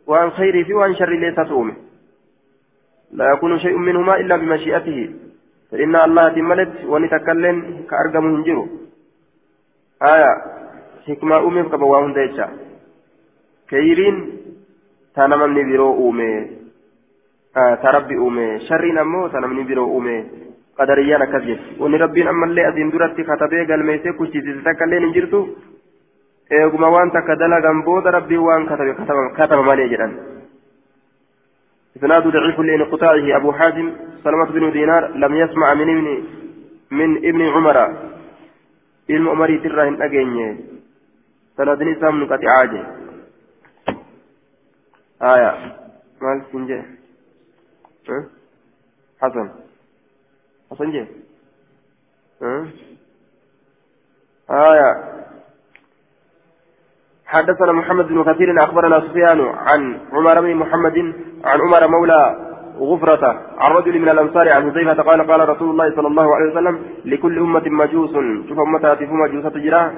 وعن خيره في وعن شر ليس تومه لا يكون شيء منهما إلا بمشيئته. فإن الله تملت ونتكلم كأرقم هنجره آية حكمة أمي فكبواهم ديشا كيرين تنمني برو أمي تربي أومي شرين أمو تنمني برو أومي قدريان أكذب وني ربين أما اللي أدين درتي كتبه قال ميسي كوشي تتكا اللي نجرتو إيقما وان تكدلا غنبود ربي وان كتب كتب كتب مالي جران إسناد ضعيف لانقطاعه أبو حازم سلمة بن دينار لم يسمع من ابن من ابن عمر علم عمري تراهن أجيني سندني سامن قطعاجي آية مال سنجي حسن حسن جي آية حدثنا محمد بن كثير أخبرنا سفيان عن عمر بن محمد عن عمر مولى غفرة عن رجل من الأنصار عن حذيفة قال قال رسول الله صلى الله عليه وسلم لكل أمة مجوس. شوف أمتها في مجوسة جراه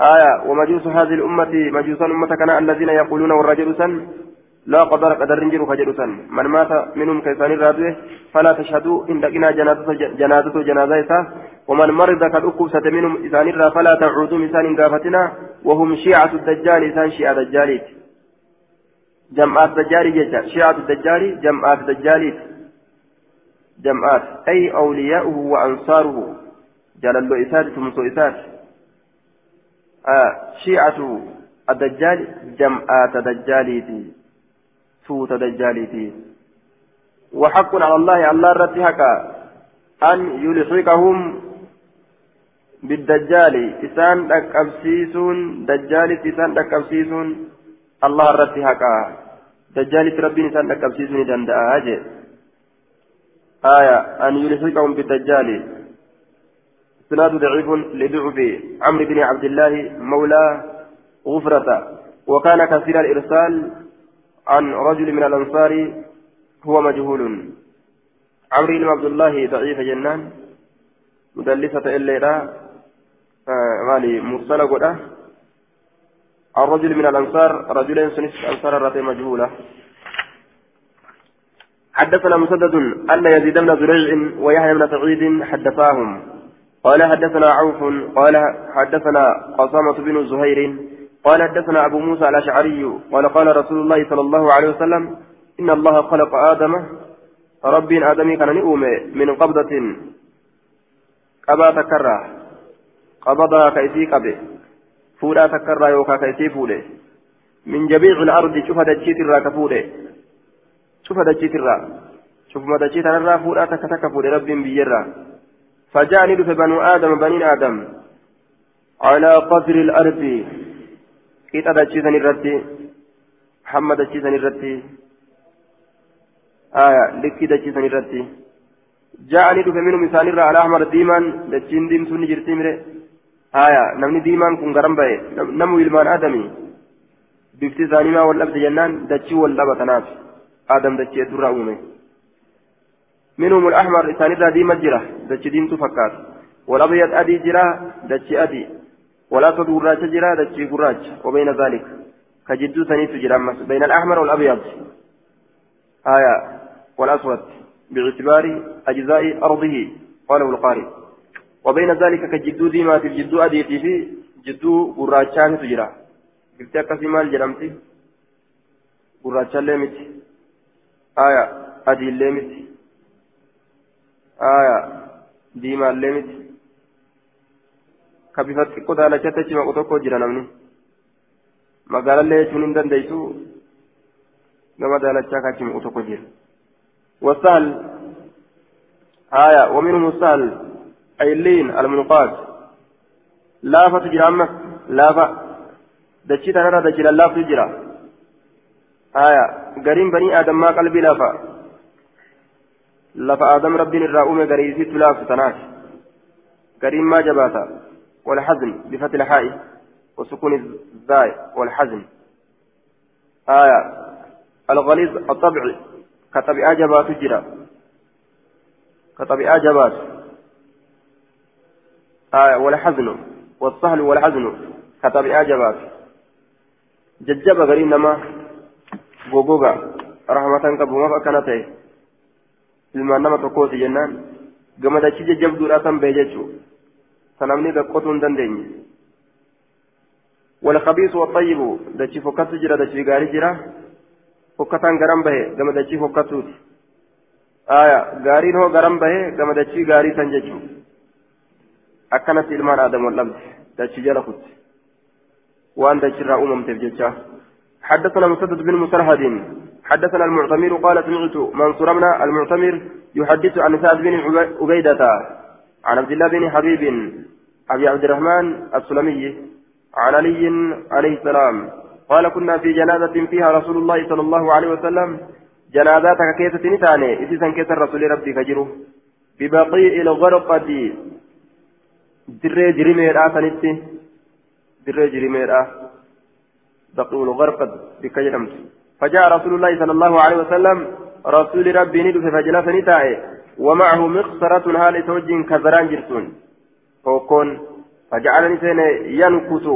آية ومجوس هذه الأمة مجوسا أمة كان الذين يقولون والرجل سن. لا قدر قدر نجر فجر من مات منهم كيسان الرادوه فلا تشهدوا إن دقنا جنازته جنازته جنازته ومن مرض قد أكبسة منهم إسان فلا تعودوا مسان قافتنا وهم شيعة الدجال إسان شيعة الدجاليت جمعات الدجال جيجا شيعة الدجال جمعات الدجاليت جمعات. أي أولياؤه وأنصاره. جلال إسات ثم إسات آه شيعة الدجال جمعات الدجاليتي توت دجاليتي وحق على الله الله رد حقا. أن يلحقهم بالدجال. إسان أكبسيسون دجال إسان أكبسيسون الله رد حقا. دجال ربي إسان أكبسيسون دندأ آية أن يلحقهم بالدجال. سناد ضعيف لضعف عمرو بن عبد الله مولى غفرة. وكان كثير الإرسال عن رجل من الأنصار هو مجهول. عمرو بن عبد الله ضعيف جنان. مدلسة إلا آه مالي مرسلة قد عن رجل من الأنصار رجلين سنس أنصار الرتي مجهولة. حدثنا مسدد أن يزيد بن زريع ويحيى بن سعيد حدثاهم. قال حدثنا عوف قال حدثنا قصامة بن زهير قال حدثنا أبو موسى الأشعري قال قال رسول الله صلى الله عليه وسلم إن الله خلق آدم. ربي آدمي كان نؤمي من قبضة. قبا تكرى قبضها كيسي قبي فولا تكرى يوكا كيسي فولي من جميع الأرض شوف دجيت الرا كفولي شوف دجيت الرا شوف ما دجيت الرا فولا تكتك فولي ربي بيرا فجاءني بنو آدم بنين آدم على قدر الأرض qixa dachiisan irratti hamma dachiisan irratti aya likkii dachiisan irratti ja'anii dhufe minum isaanirraa alahmar diimaan dachiin diimtuun ni jirti mire kun garan ba'e namu ilmaan adamii bifti isaanii maa wal dhabde jennaan dachii wal dhaba tanaaf adam dachii heddurraa uume منهم الأحمر إسان الرا جرة دتش ديمتو فكات والأبيض أدي جرة دتش أدي ولا تدور راجع جرا دجي قراج وبين ذلك كجدو سنيت جرا بين الأحمر والأبيض آية والأسود باعتبار أجزاء أرضه قاله القارئ وبين ذلك كجدو ديما في الجدو أديتي في جدو قراجان تجرا قلت أكسي مال جرمتي قراجان ليمت آية أدي ليمت آية ديما ليمت ka bifa xiqqoo daalachatti achi maqu tokko jira namni magaalallee jechuun hin dandeessu gama daalachaa ka achi maqu tokko jira wasaal آية ومنهم السهل أي اللين المنقاد. لا فتجرى أمس لا ف دشيت أنا دشيت لا فتجرى آية. قريم بني آدم ما قلبي لا ف لفا آدم ربي الرؤوم قريسي تلاف تناش. قريم ما جباتا. والحزن بفتح الحاء وسكون الزاي والحزن. آية. الغليظ الطبع. كطبيعة جبات جرا. كطبيعة جبات آية والحزن والسهل والحزن كطبيعة جبات ججب غرين نما. غوغوغا. رحمة كبوما فكانت ilmaan nama tokkooti jennaan gamadachi jajjabduudha san bee jechuu sanamni gaqqotuu hin dandeenye والخبيث والطيب. دشي فكت جرا دشي غاري جرا. فكتان غرام به كما دشي فكتوت آية غارين هو غرام به كما دشي غاري سنججو أكنت إلمان آدم واللمس دشي جرا خت وأن را أمم تفججا حدثنا مسدد بن مسرهد حدثنا المعتمر قال سمعت منصور بن المعتمر يحدث عن سعد بن عبيدة عن عبد الله بن حبيب أبي عبد الرحمن السلمي عن علي عليه السلام قال كنا في جنازة فيها رسول الله صلى الله عليه وسلم جنازاتك كيف تنتاني إذا كيف الرسول ربي فجره ببقيء الغرقة دري جريمير آسانيتي دري جريمير آه بقيء الغرقة بكجرمت فجاء رسول الله صلى الله عليه وسلم رسول ربي ندف فجلس نتائه ومعه مخصرة هال توج كزران جرسون فوكون فجعلني سين ينكس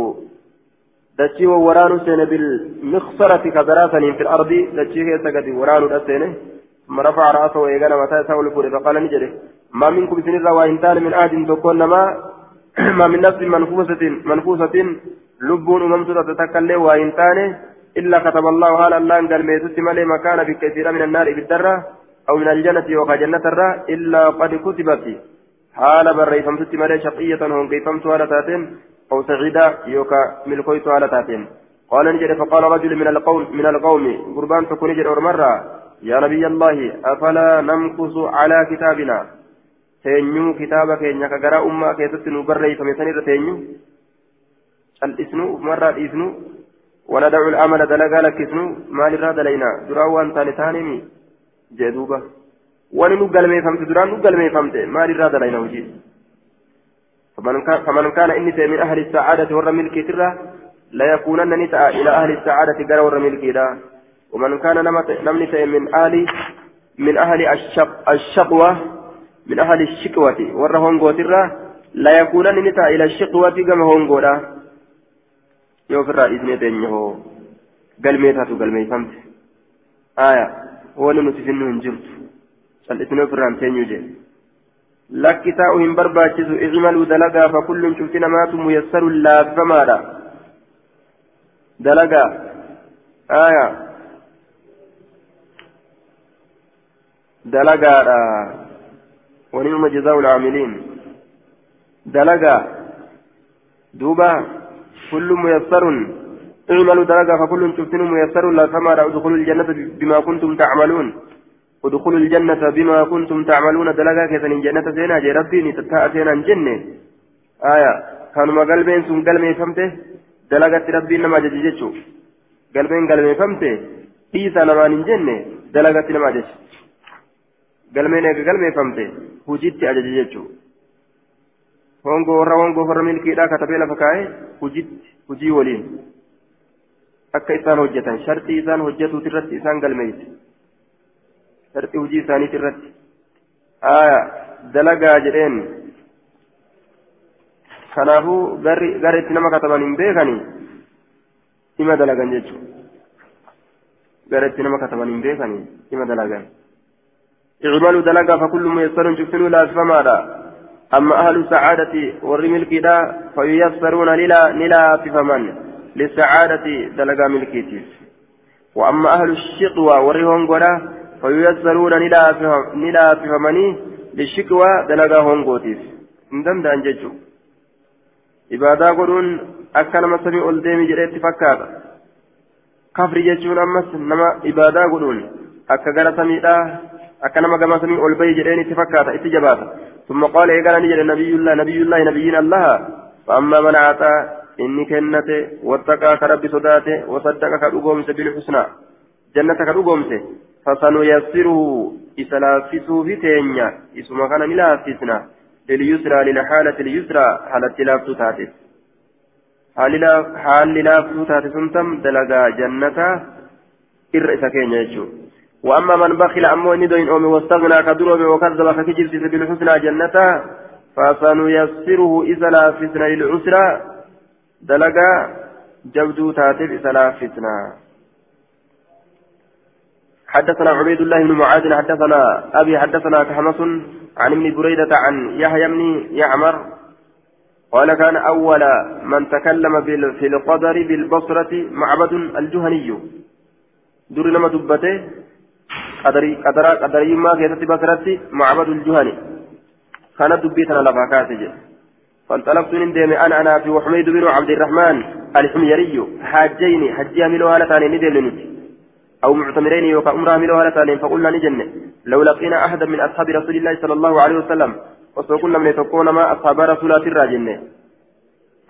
دتشي ورانو سين بالمخصرة كزراسن في الأرض دتشي هي سقدي ورانو ثم رفع رأسه ويقال متى سول فقال نجري ما منكم سن الروائنتان من أحد تكون ما ما من نفس منفوسة منفوسة لبون أممت تتكلم وإنتان إلا كتب الله هالا لأن قال ميتت مالي مكان بكثير من النار بالدرة أو من الجنة وقى جنة الرا إلا قد كتبت. حال بري فمتت مالي شقية هم كيفمت على تاتين أو سعيدة يوكا ملكويت على تاتين. قال نجد فقال رجل من القوم من القوم قربان تكون نجد مرة يا نبي الله أفلا نمكث على كتابنا؟ تينيو كتابك إنك قرأ أمة كيست نبري فمثني تينيو الإسنو مرة إسنو وندع الأمل دلقا لكسنو مال الراد لينا درا وان تاني جدوبا wani nu galmeeffamte duraan nu galmeeffamte maal irraa dalayna hojii فمن كان إني من أهل السعادة ور ملكي ترى لا يكونن نتاء إلى أهل السعادة قرى ور ملكي لا ومن كان نمنت من أهل من أهل الشق الشقوة من أهل الشقوة ور هونغو ترى لا يكونن نتاء إلى الشقوة كما هونغو لا yoo ofirraa dhiisnee teenye hoo galmee taatu galmeeffamte aya wani nuti finnu hin jirtu cal'isnee ofirraan teenyuu jee lakki taa'u hin barbaachisu icmaluu dalagaa fa kullun ونعم جزاء العاملين. دلقا دوبا كل ميسر. اعملوا درجة فكل شفتن ميسر. لا ثمر ادخلوا الجنة بما كنتم تعملون. ادخلوا الجنة بما كنتم تعملون. دلقا كيسن الجنة سينا جي ربي نتتاء سينا جنة. آية كانوا قلبين سن قلبين فهمته دلقة ربي نما جججتشو قلبين قلبين فهمته إيسا نما نجنة. دلقة نما جج قلبين قلبين فهمته هجيت أجججتشو hongoo warra hongoo warra milkiidhaa katabee lafa kaa'ee hujii waliin akka isaan hojjetan shartii isaan hojjetuut irratti isaan galmeeyse shartii hujii isaaniit irratti dalagaa jedheen kanaafuu gara itti nama kataban hin beekanii ima dalagan jechuudha gara itti nama kataban hin beekanii ima dalagan اعملوا دلقا فكل ميسر شفتنوا لا أسفمادا أما أهل السعادة والرمل كدا فييسرون نلا نلا فمن. للسعادة دلقا ملكيتيس وأما أهل الشقوى والرهون قدا فييسرون نلا نلا فمني. للشقوى دلقا هونغوتيس ندم دان ججو. إبادة قدون أكل مسمي أولديمي جريت فكاتا كفر ججون أمس نما إبادة قدون أكا غلا سميدا أكنما كما سمي ألبي جرين تفكات اتجابات ثم قال إيقال نجد نبي الله نبي الله نبينا الله فأما من أعطى إني كنته واتقى كرب صداته وصدق كرقومس بالحسنى جنة كرقومس فسنيسره إسلافسه في تينيا اسم كان ملافسنا لليسرى للحالة اليسرى حالة لافتو تاتس حال لافتو تاتس سنتم دلقا جنة إرئيس كينيا يجو وأما من بخل أمو ندوين أمي واستغنى كدروب وكذب فكجبت بالحسنى جنة فسنيسره إذا لافسنا للعسرى. دلقا جبدو تاتب إذا لافسنا حدثنا عبيد الله بن معاذ حدثنا أبي حدثنا كحمص عن ابن بريدة عن يحيى بن يعمر قال كان أول من تكلم في القدر بالبصرة معبد الجهني. دور لما دبته. قدري قدر قدري ما كيست بصرتي معبد الجهني كانت دبيتنا لفاكاتي فانطلقت من ديم أنا أنا في وحميد بن عبد الرحمن الحميري حاجين حجي من وهلتاني ندم أو معتمرين يوكا أمرا من وهلتاني فقلنا نجنة لو لقينا أحدا من أصحاب رسول الله صلى الله عليه وسلم وسوكنا من يتقون ما أصحاب رسول الله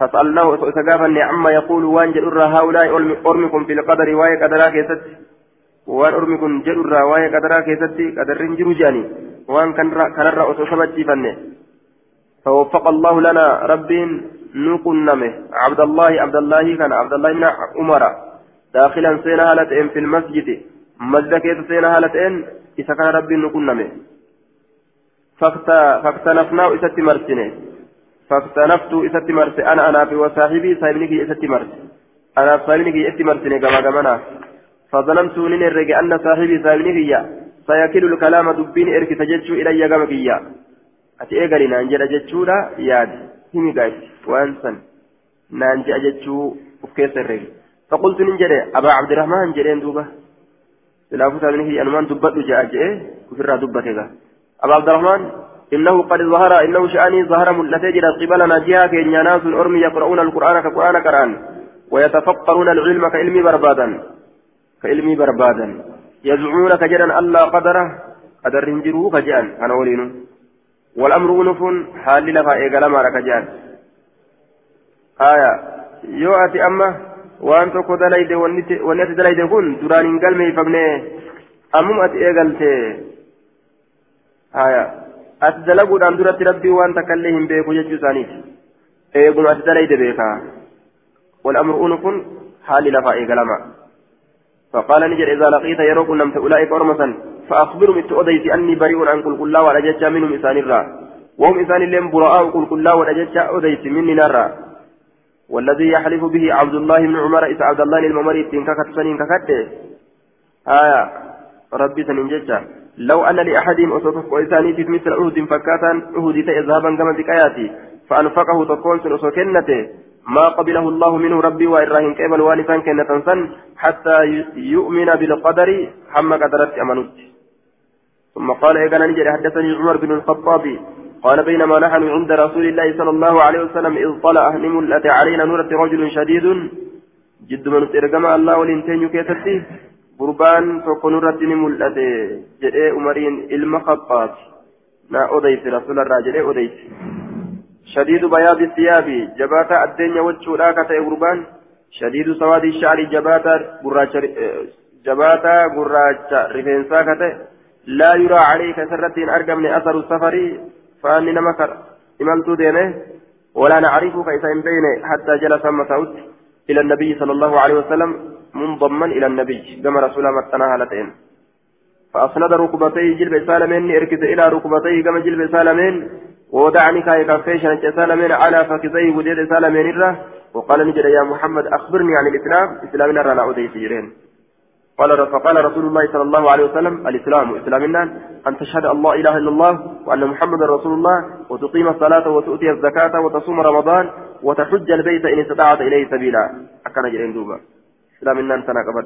فسألناه سقافا عما يقول وان جل هؤلاء أرمكم في القدر واي قدرا كيست وان أرمكم جل واي قدرا كيست قدر رنجر جاني وان كان رأى أسوسبت فنه فوفق الله لنا رب نقنمه عبد الله عبد الله كان عبد الله بن عمر داخلا سينا هالتين في المسجد مسجد كيس سينا هالتين إذا كان رب نقنمه فاختلفنا إسات مرسنه فاختلفت إسات مرس أنا أنا وصاحبي صاحبني إسات مرس أنا صاحبني إسات مرسنه كما كمانا فظننت من الرجع أن صاحبي صاحبني سيكل الكلام دبين إرك تججو إلي كما كيا ati eegali naan jedha jechuudha yaadi himi gaati waan san naan jedha jechuu uf keessa herregi faqultu nin jedhe abaa cabdirahmaan jedheen duuba silaafu sabni hiyya anumaan dubbadhu jedha jedhe ofirraa dubbate gaa abaa cabdirahmaan إنه قد ظهر إنه شأني ظهر ملتجر قبلنا جهة كينيا ناس أرمي يقرؤون القرآن كقرآن قرآن ويتفقرون العلم كعلمي بربادا كعلمي بربادا يزعمون كجرا ألا قدره قدر هنجروا كجان أنا ولينه والأمر أنف حال لفا إيقالا ما ركجان آية amma waan tokko dalayde wanni ati dalayde kun duraan hin galmeeffamne ammum ati eegalte haya ati dalaguudhaan duratti rabbii waan takkaillee hin beeku jechuu isaaniiti eeguma ati dalayde beekaa لفا إيقالما فقال نجر إذا لقيت يروك نمت أولئك أرمسا فأخبرهم إتؤديت أني بريء عن كل كلا ولجتش منهم إسان الرا. وهم إسان اللين براء كل كلا ولجتش أديت مني نرى. والذي يحلف به عبد الله بن عمر إذا عبد الله الممري تنككت سنين ككت آية. ربي سننجتش لو أن لأحد أصدق وإساني في مثل أهد فكاتا أهد ذهبا كما ذكاياتي فأنفقه تكون سنسكنته ما قبله الله منه ربي وإراهن كيف الوالفان كنة سن حتى يؤمن بالقدر حما قدرت أمنت ثم قال إذا نجري حدثني عمر بن الخطاب قال بينما نحن عند رسول الله صلى الله عليه وسلم إذ طلع نملة علينا نورة رجل شديد. جد من ترجم الله ولنتين كيتتي. قربان تكون نورة نملة جدي عمرين المخطاب نا أوديت رسول الله جدي أوديت. شديد بياض الثياب جباتا الدنيا وجهه كتئ قربان. شديد سواد الشعر جباتا قراچ جباتا قراچ رفنسا كتئ. لا يرى عليك سرتين أرقم من أثر السفر. فأني نمكر إملت دينه. ولا نعرفك إذا بين حتى جلس مسعود إلى النبي صلى الله عليه وسلم منضما إلى النبي. كما رسول الله متناها لتين فأسند ركبتيه جلب سالمين إركز إلى ركبتيه كما جلب سالمين. وودعني كاي كفيشا سالمين على فخذيه وديد سالمين الره وقال نجد يا محمد أخبرني عن الإسلام. إسلامنا لا أودي سيرين. قال فقال رسول الله صلى الله عليه وسلم الإسلام إسلامنا أن تشهد لا إله إلا الله وأن محمدا رسول الله وتقيم الصلاة وتؤتي الزكاة وتصوم رمضان وتحج البيت إن استطعت إليه سبيلا. أكن جرين دوبا. إسلامنا أنت نقبل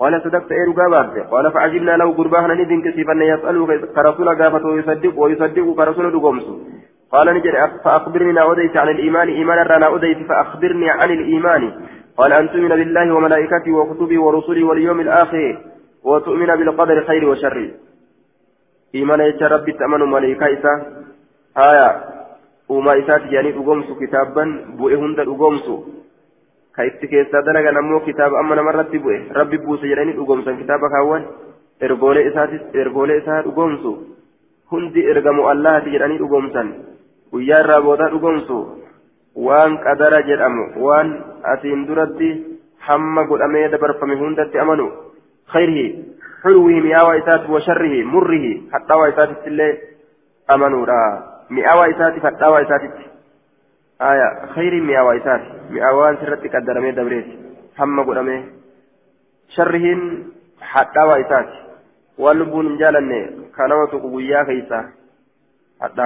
قال صدقت إيه قابات. قال فعجبنا لو قربانا ندين كسيفا يسأله كرسول قافته ويصدق ويصدق كرسول دقومس قال نجري فأخبرني نعوديت عن الإيمان إيمانا رانا أوديت فأخبرني عن الإيمان. قال أن تؤمن بالله وملائكته وكتبه ورسله واليوم الآخر وتؤمن بالقدر خير وشر. إيمان يجا ربي تأمن ملائكة إسا. آية وما إسات يعني أقومسو كتابا بوئه هند أقومسو. كايت كيسا دلغا نمو كتاب أما نمرت بوئه ربي بوسي جراني أقومسا كتابا كاوان ergoolee isaatis ergoolee isaa dhugoomsu hundi ergamu allahati jedhanii dhugoomsan guyyaa irraa boodaa dhugoomsu waan qadara jedhamu waan asiin duratti hamma godhamee dabarfame hundatti amanu. Khayrihi حلوة مئاوى إسات وشره مره حتى إسات اللي أمنوا لا مئاوى إسات حتى إسات آية خير مئاوى إسات مئاوى سرتك الدرمي دبريت هم قدامي شرهن حتى إسات واللبون جالني كانوا تقويا كيسا حتى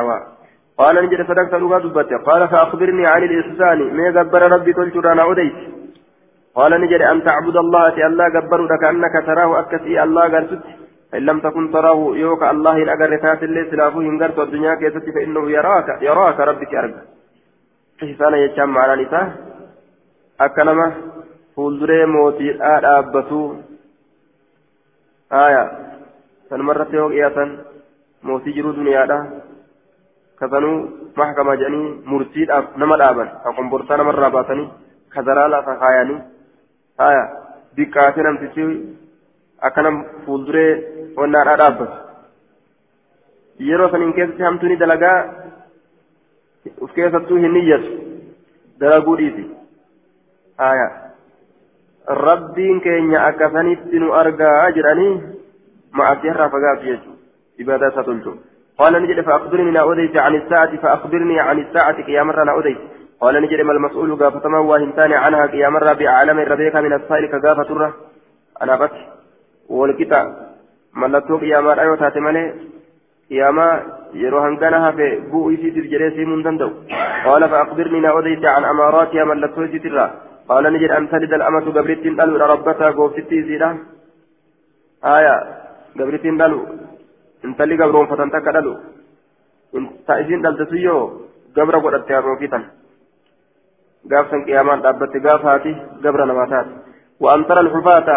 قال نجد صدقت لغة دبت قال فأخبرني عن الإحسان. ما جبر ربي قلت رانا أديت. قال نجد أن تعبد الله في الله جبر كأنك تراه أكسي الله قرست إن لم تكن تراه يوك الله إن أجرتات اللي سلافه إن قرت الدنيا كيست فإنه يراك. يراك ربك أرجع إحسان يجمع على نساء. أكنما فولدري موتي الآبتو آية. سنمرت يوك إياتن موتي جرو دنيا كذنو محكمة جاني مرسيد نما دابا أقوم برسانا مرة باتني كذرالا فخاياني diqqaatee namtichi akkana fuulduree wannaadhaa dhaabbatu yeroo saniin keessatti hamtuuni dalagaa uf keessattuu hin niyyatu dalaguu dhiisi haya rabbiin keenya akkasanitti nu argaa jedhanii ma'asii harraa fagaatu jechuudha ibaadaa isaa tolchu قال نجد فأخبرني لا أوديت عن الساعة فأخبرني عن الساعة قيام لا أوديت قال نجد ما المسؤول قافتما واهنتان عنها قيام الربيع عالم الربيع من السائل كقافة الره أنا بس والكتا ملتو قيام الأيوة تاتمالي قيام يروهن كانها في بو إيسي ترجريسي من دندو. قال فأخبرني نأوديت عن أماراتها ملتو إيسي ترى قال نجد أن تلد الأمة قبرت دلو. ربتها قوفتي زيدا. آية. قبرت دلو. قبرون فتنتك دلو انت إذن دلتسيو قبر قدرت يا روكيتا gaafsan qiyaamaan dhaabbatte gaafaati gabra namaa taate waan tara alxufaata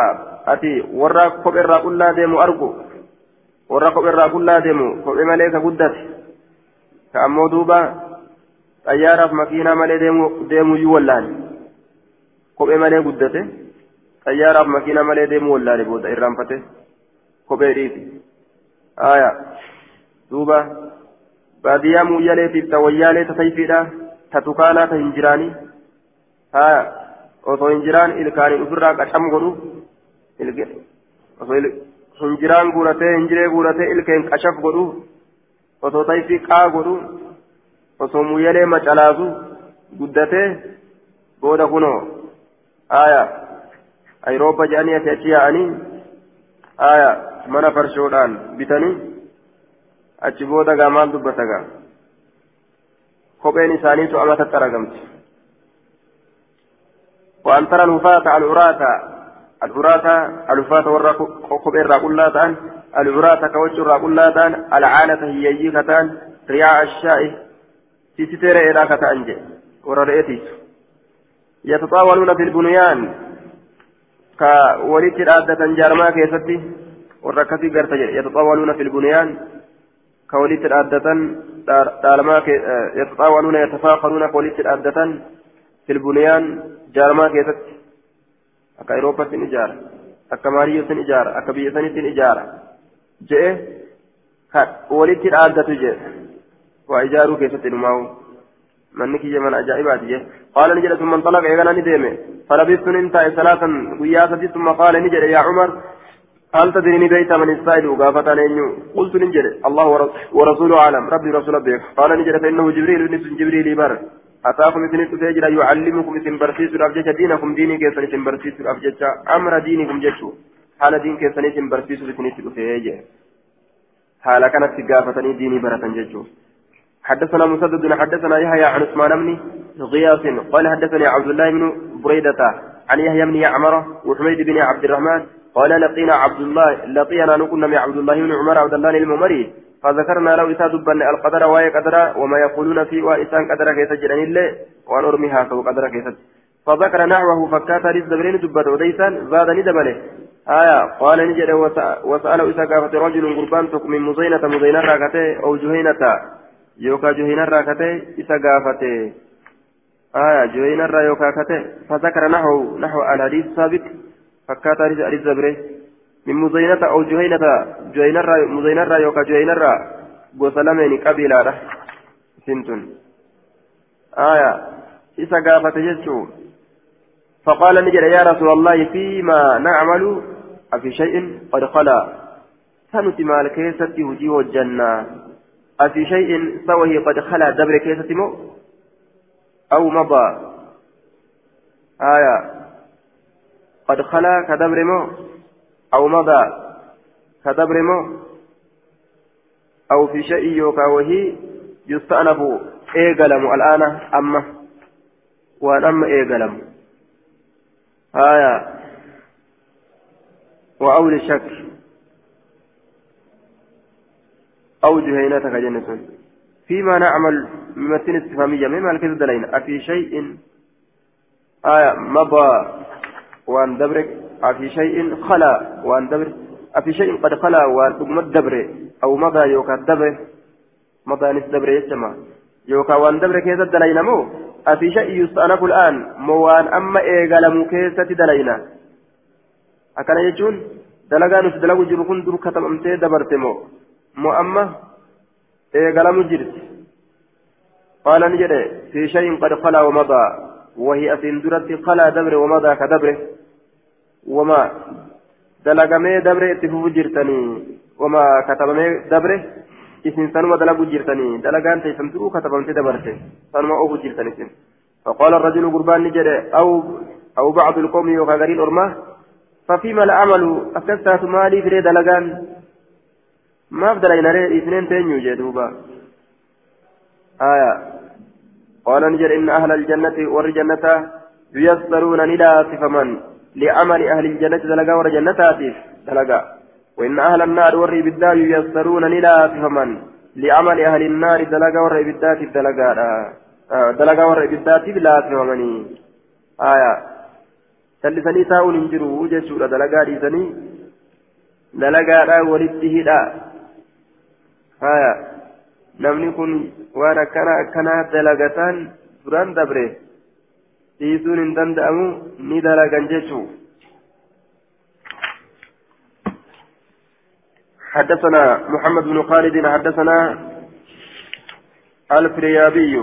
ati warra kopheerraa qullaa deemu argu warra kopheerraa qullaa deemu kophee malee ka guddate ka ammoo duuba xayyaaraaf makiinaa malee deemu iyyuu wallaale kophee malee guddate xayyaaraaf makiinaa malee deemu wallaale booda irraanfate kophee dhiisi aya duuba baadiyyaa muyyaleetiif ta wayyaalee ta sayfiidha ta tukaanaa ta hin jiraanii haa osoo hin jiraan ilkaaniin ofirraa qacam godhu osoo hin jiraan guuratee hin jiree guuratee ilkeen qashaf godhu osoo taysii qaa godhu osoo muyyalee macalaasu guddatee booda kunoo aya ayrooppa jedhanii asii achi yaa'anii aya mana farshoodhaan bitanii achi booda gaa maal dubbata gaa kopheen isaaniitu amatatti aragamti وأن ترى الوفاة العراة العراة الوفاة ورا كبير راقلاتان العراة كوجه راقلاتان العانة هي يجيكتان رياء الشاء تستير إلى كتانج ورا رئيتيس يتطاولون في البنيان كوليت الآدة جارما كيستي ورا كفي يتطاولون في البنيان كوليت الآدة طالما يتطاولون يتفاخرون كوليت الآدة في البنيان jaarmaa keessatti akka Awurooppaatti ijaara akka maariyyootti ijaara akka biyya sanitti ijaara je'e walitti dhaaddatu jedhe waa ijaaruu keessatti dhumaa'u mana ajaa'ibaati jedhe qaala ni jedhe ثم انطلق إيغانا نديمه فلبثت ننتهي ثلاثا قياسة ثم قال نجد يا عمر هل تدريني بيت من السائل وقافة نينيو قلت نجد. الله ورسوله أعلم. ربي رسول بك قال نجد فإنه جبريل ابن جبريل بر أتاكم إذن تفجر يعلمكم إذن برسيس الأفجج دينكم ديني كيسن إذن برسيس الأفجج أمر دينكم جشو حال دين كيسن إذن برسيس إذن تفجر حال كانت تقافتني ديني برة جشو حدثنا مسدد حدثنا يحيى عن عثمان بن غياث قال حدثني عبد الله بن بريدة عن يحيى بن يعمر وحميد بن عبد الرحمن قال لقينا عبد الله لقينا نكون مع عبد الله بن عمر عبد الله الممري فذكرنا له إساد بن القدر وهي قدر وما يقولون في وإسان قدر كيس جرين الله وأن أرميها سو قدر كيس فذكر نحوه فكات رزق برين دبت وديسان زاد ندبله آية قال نجد وسأله إذا قافت رجل قربان من مزينة مزينة راكته أو جهينة يوكا جهينة راكته إذا قافت آية جهينة را يوكا كته فذكر نحو نحو الحديث السابق فكات حديث زبره من مزينة أو جهينة جهينة را مزينة را يوكا جهينة را بوسلمين قبيلة سنتون آية إذا قافت جسو فقال نجد يا رسول الله فيما نعمل أفي شيء قد خلا سنتي مال كيستي هجي والجنة أفي شيء سوه قد خلا دبر كيستي مو أو مضى. آية. قد خلا كدبر مو؟ أو مضى. كدبر مو؟ أو في شيء يوكا وهي يستأنف. إيقلم الآن أما وأن أما إيقلم. آية. وأول الشك. أو جهينتك جنة. فيما نعمل ممثل استفهامية مما الكذب دلين أفي شيء؟ آية مضى وأن دبرك. أفي شيء؟ خلا وأن دبر. أفي شيء قد خلا وأن الدبر. أو مضى يوكا الدبر. مضى نس دبر يسمى يوكا وأن دبر كذا دلين مو؟ أفي شيء يستأنف الآن. موان أما إيغالمو كيسة دلينا jechuun dalagaa nuti dalagu jiru kun dur katabamtee dabarte eegalamu jirti qaala ni jedhe fi shayin qad qalaa wamadaa وهي أسين درت قلا دبر ومضى كدبره وما دلقمي دبر اتفوف جرتني وما كتبمي دبره isin sanuma dalagu jirtanii dalagaan teessan duruu katabamte dabarte sanuma isin فقال الرجل قربان نجد أو أو بعض القوم يغادرين أرماه ففيما العمل أكثرت مالي في دلقان ما أفضل إن اثنين تنيو جدوبا آية قال نجر إن أهل الجنة والجنة ييسرون نلا صفمن لعمل أهل الجنة دلقا ورجنتات دلقا وإن أهل النار وري بالدار ييسرون نلا صفمن لعمل أهل النار دلقا وري بالذات دلقا دلقا وري بالذات بلا صفمني آية sallisanii taa'uun hin jiru jechuudha. Dalagaa dhiisanii. Dalagaadhaan walitti hidha haya namni kun waan akkana akkanaa dalagataan duraan dabre dhiisuun hin danda'amu ni dalagan jechuu حدثنا محمد بن خالد حدثنا الفريابي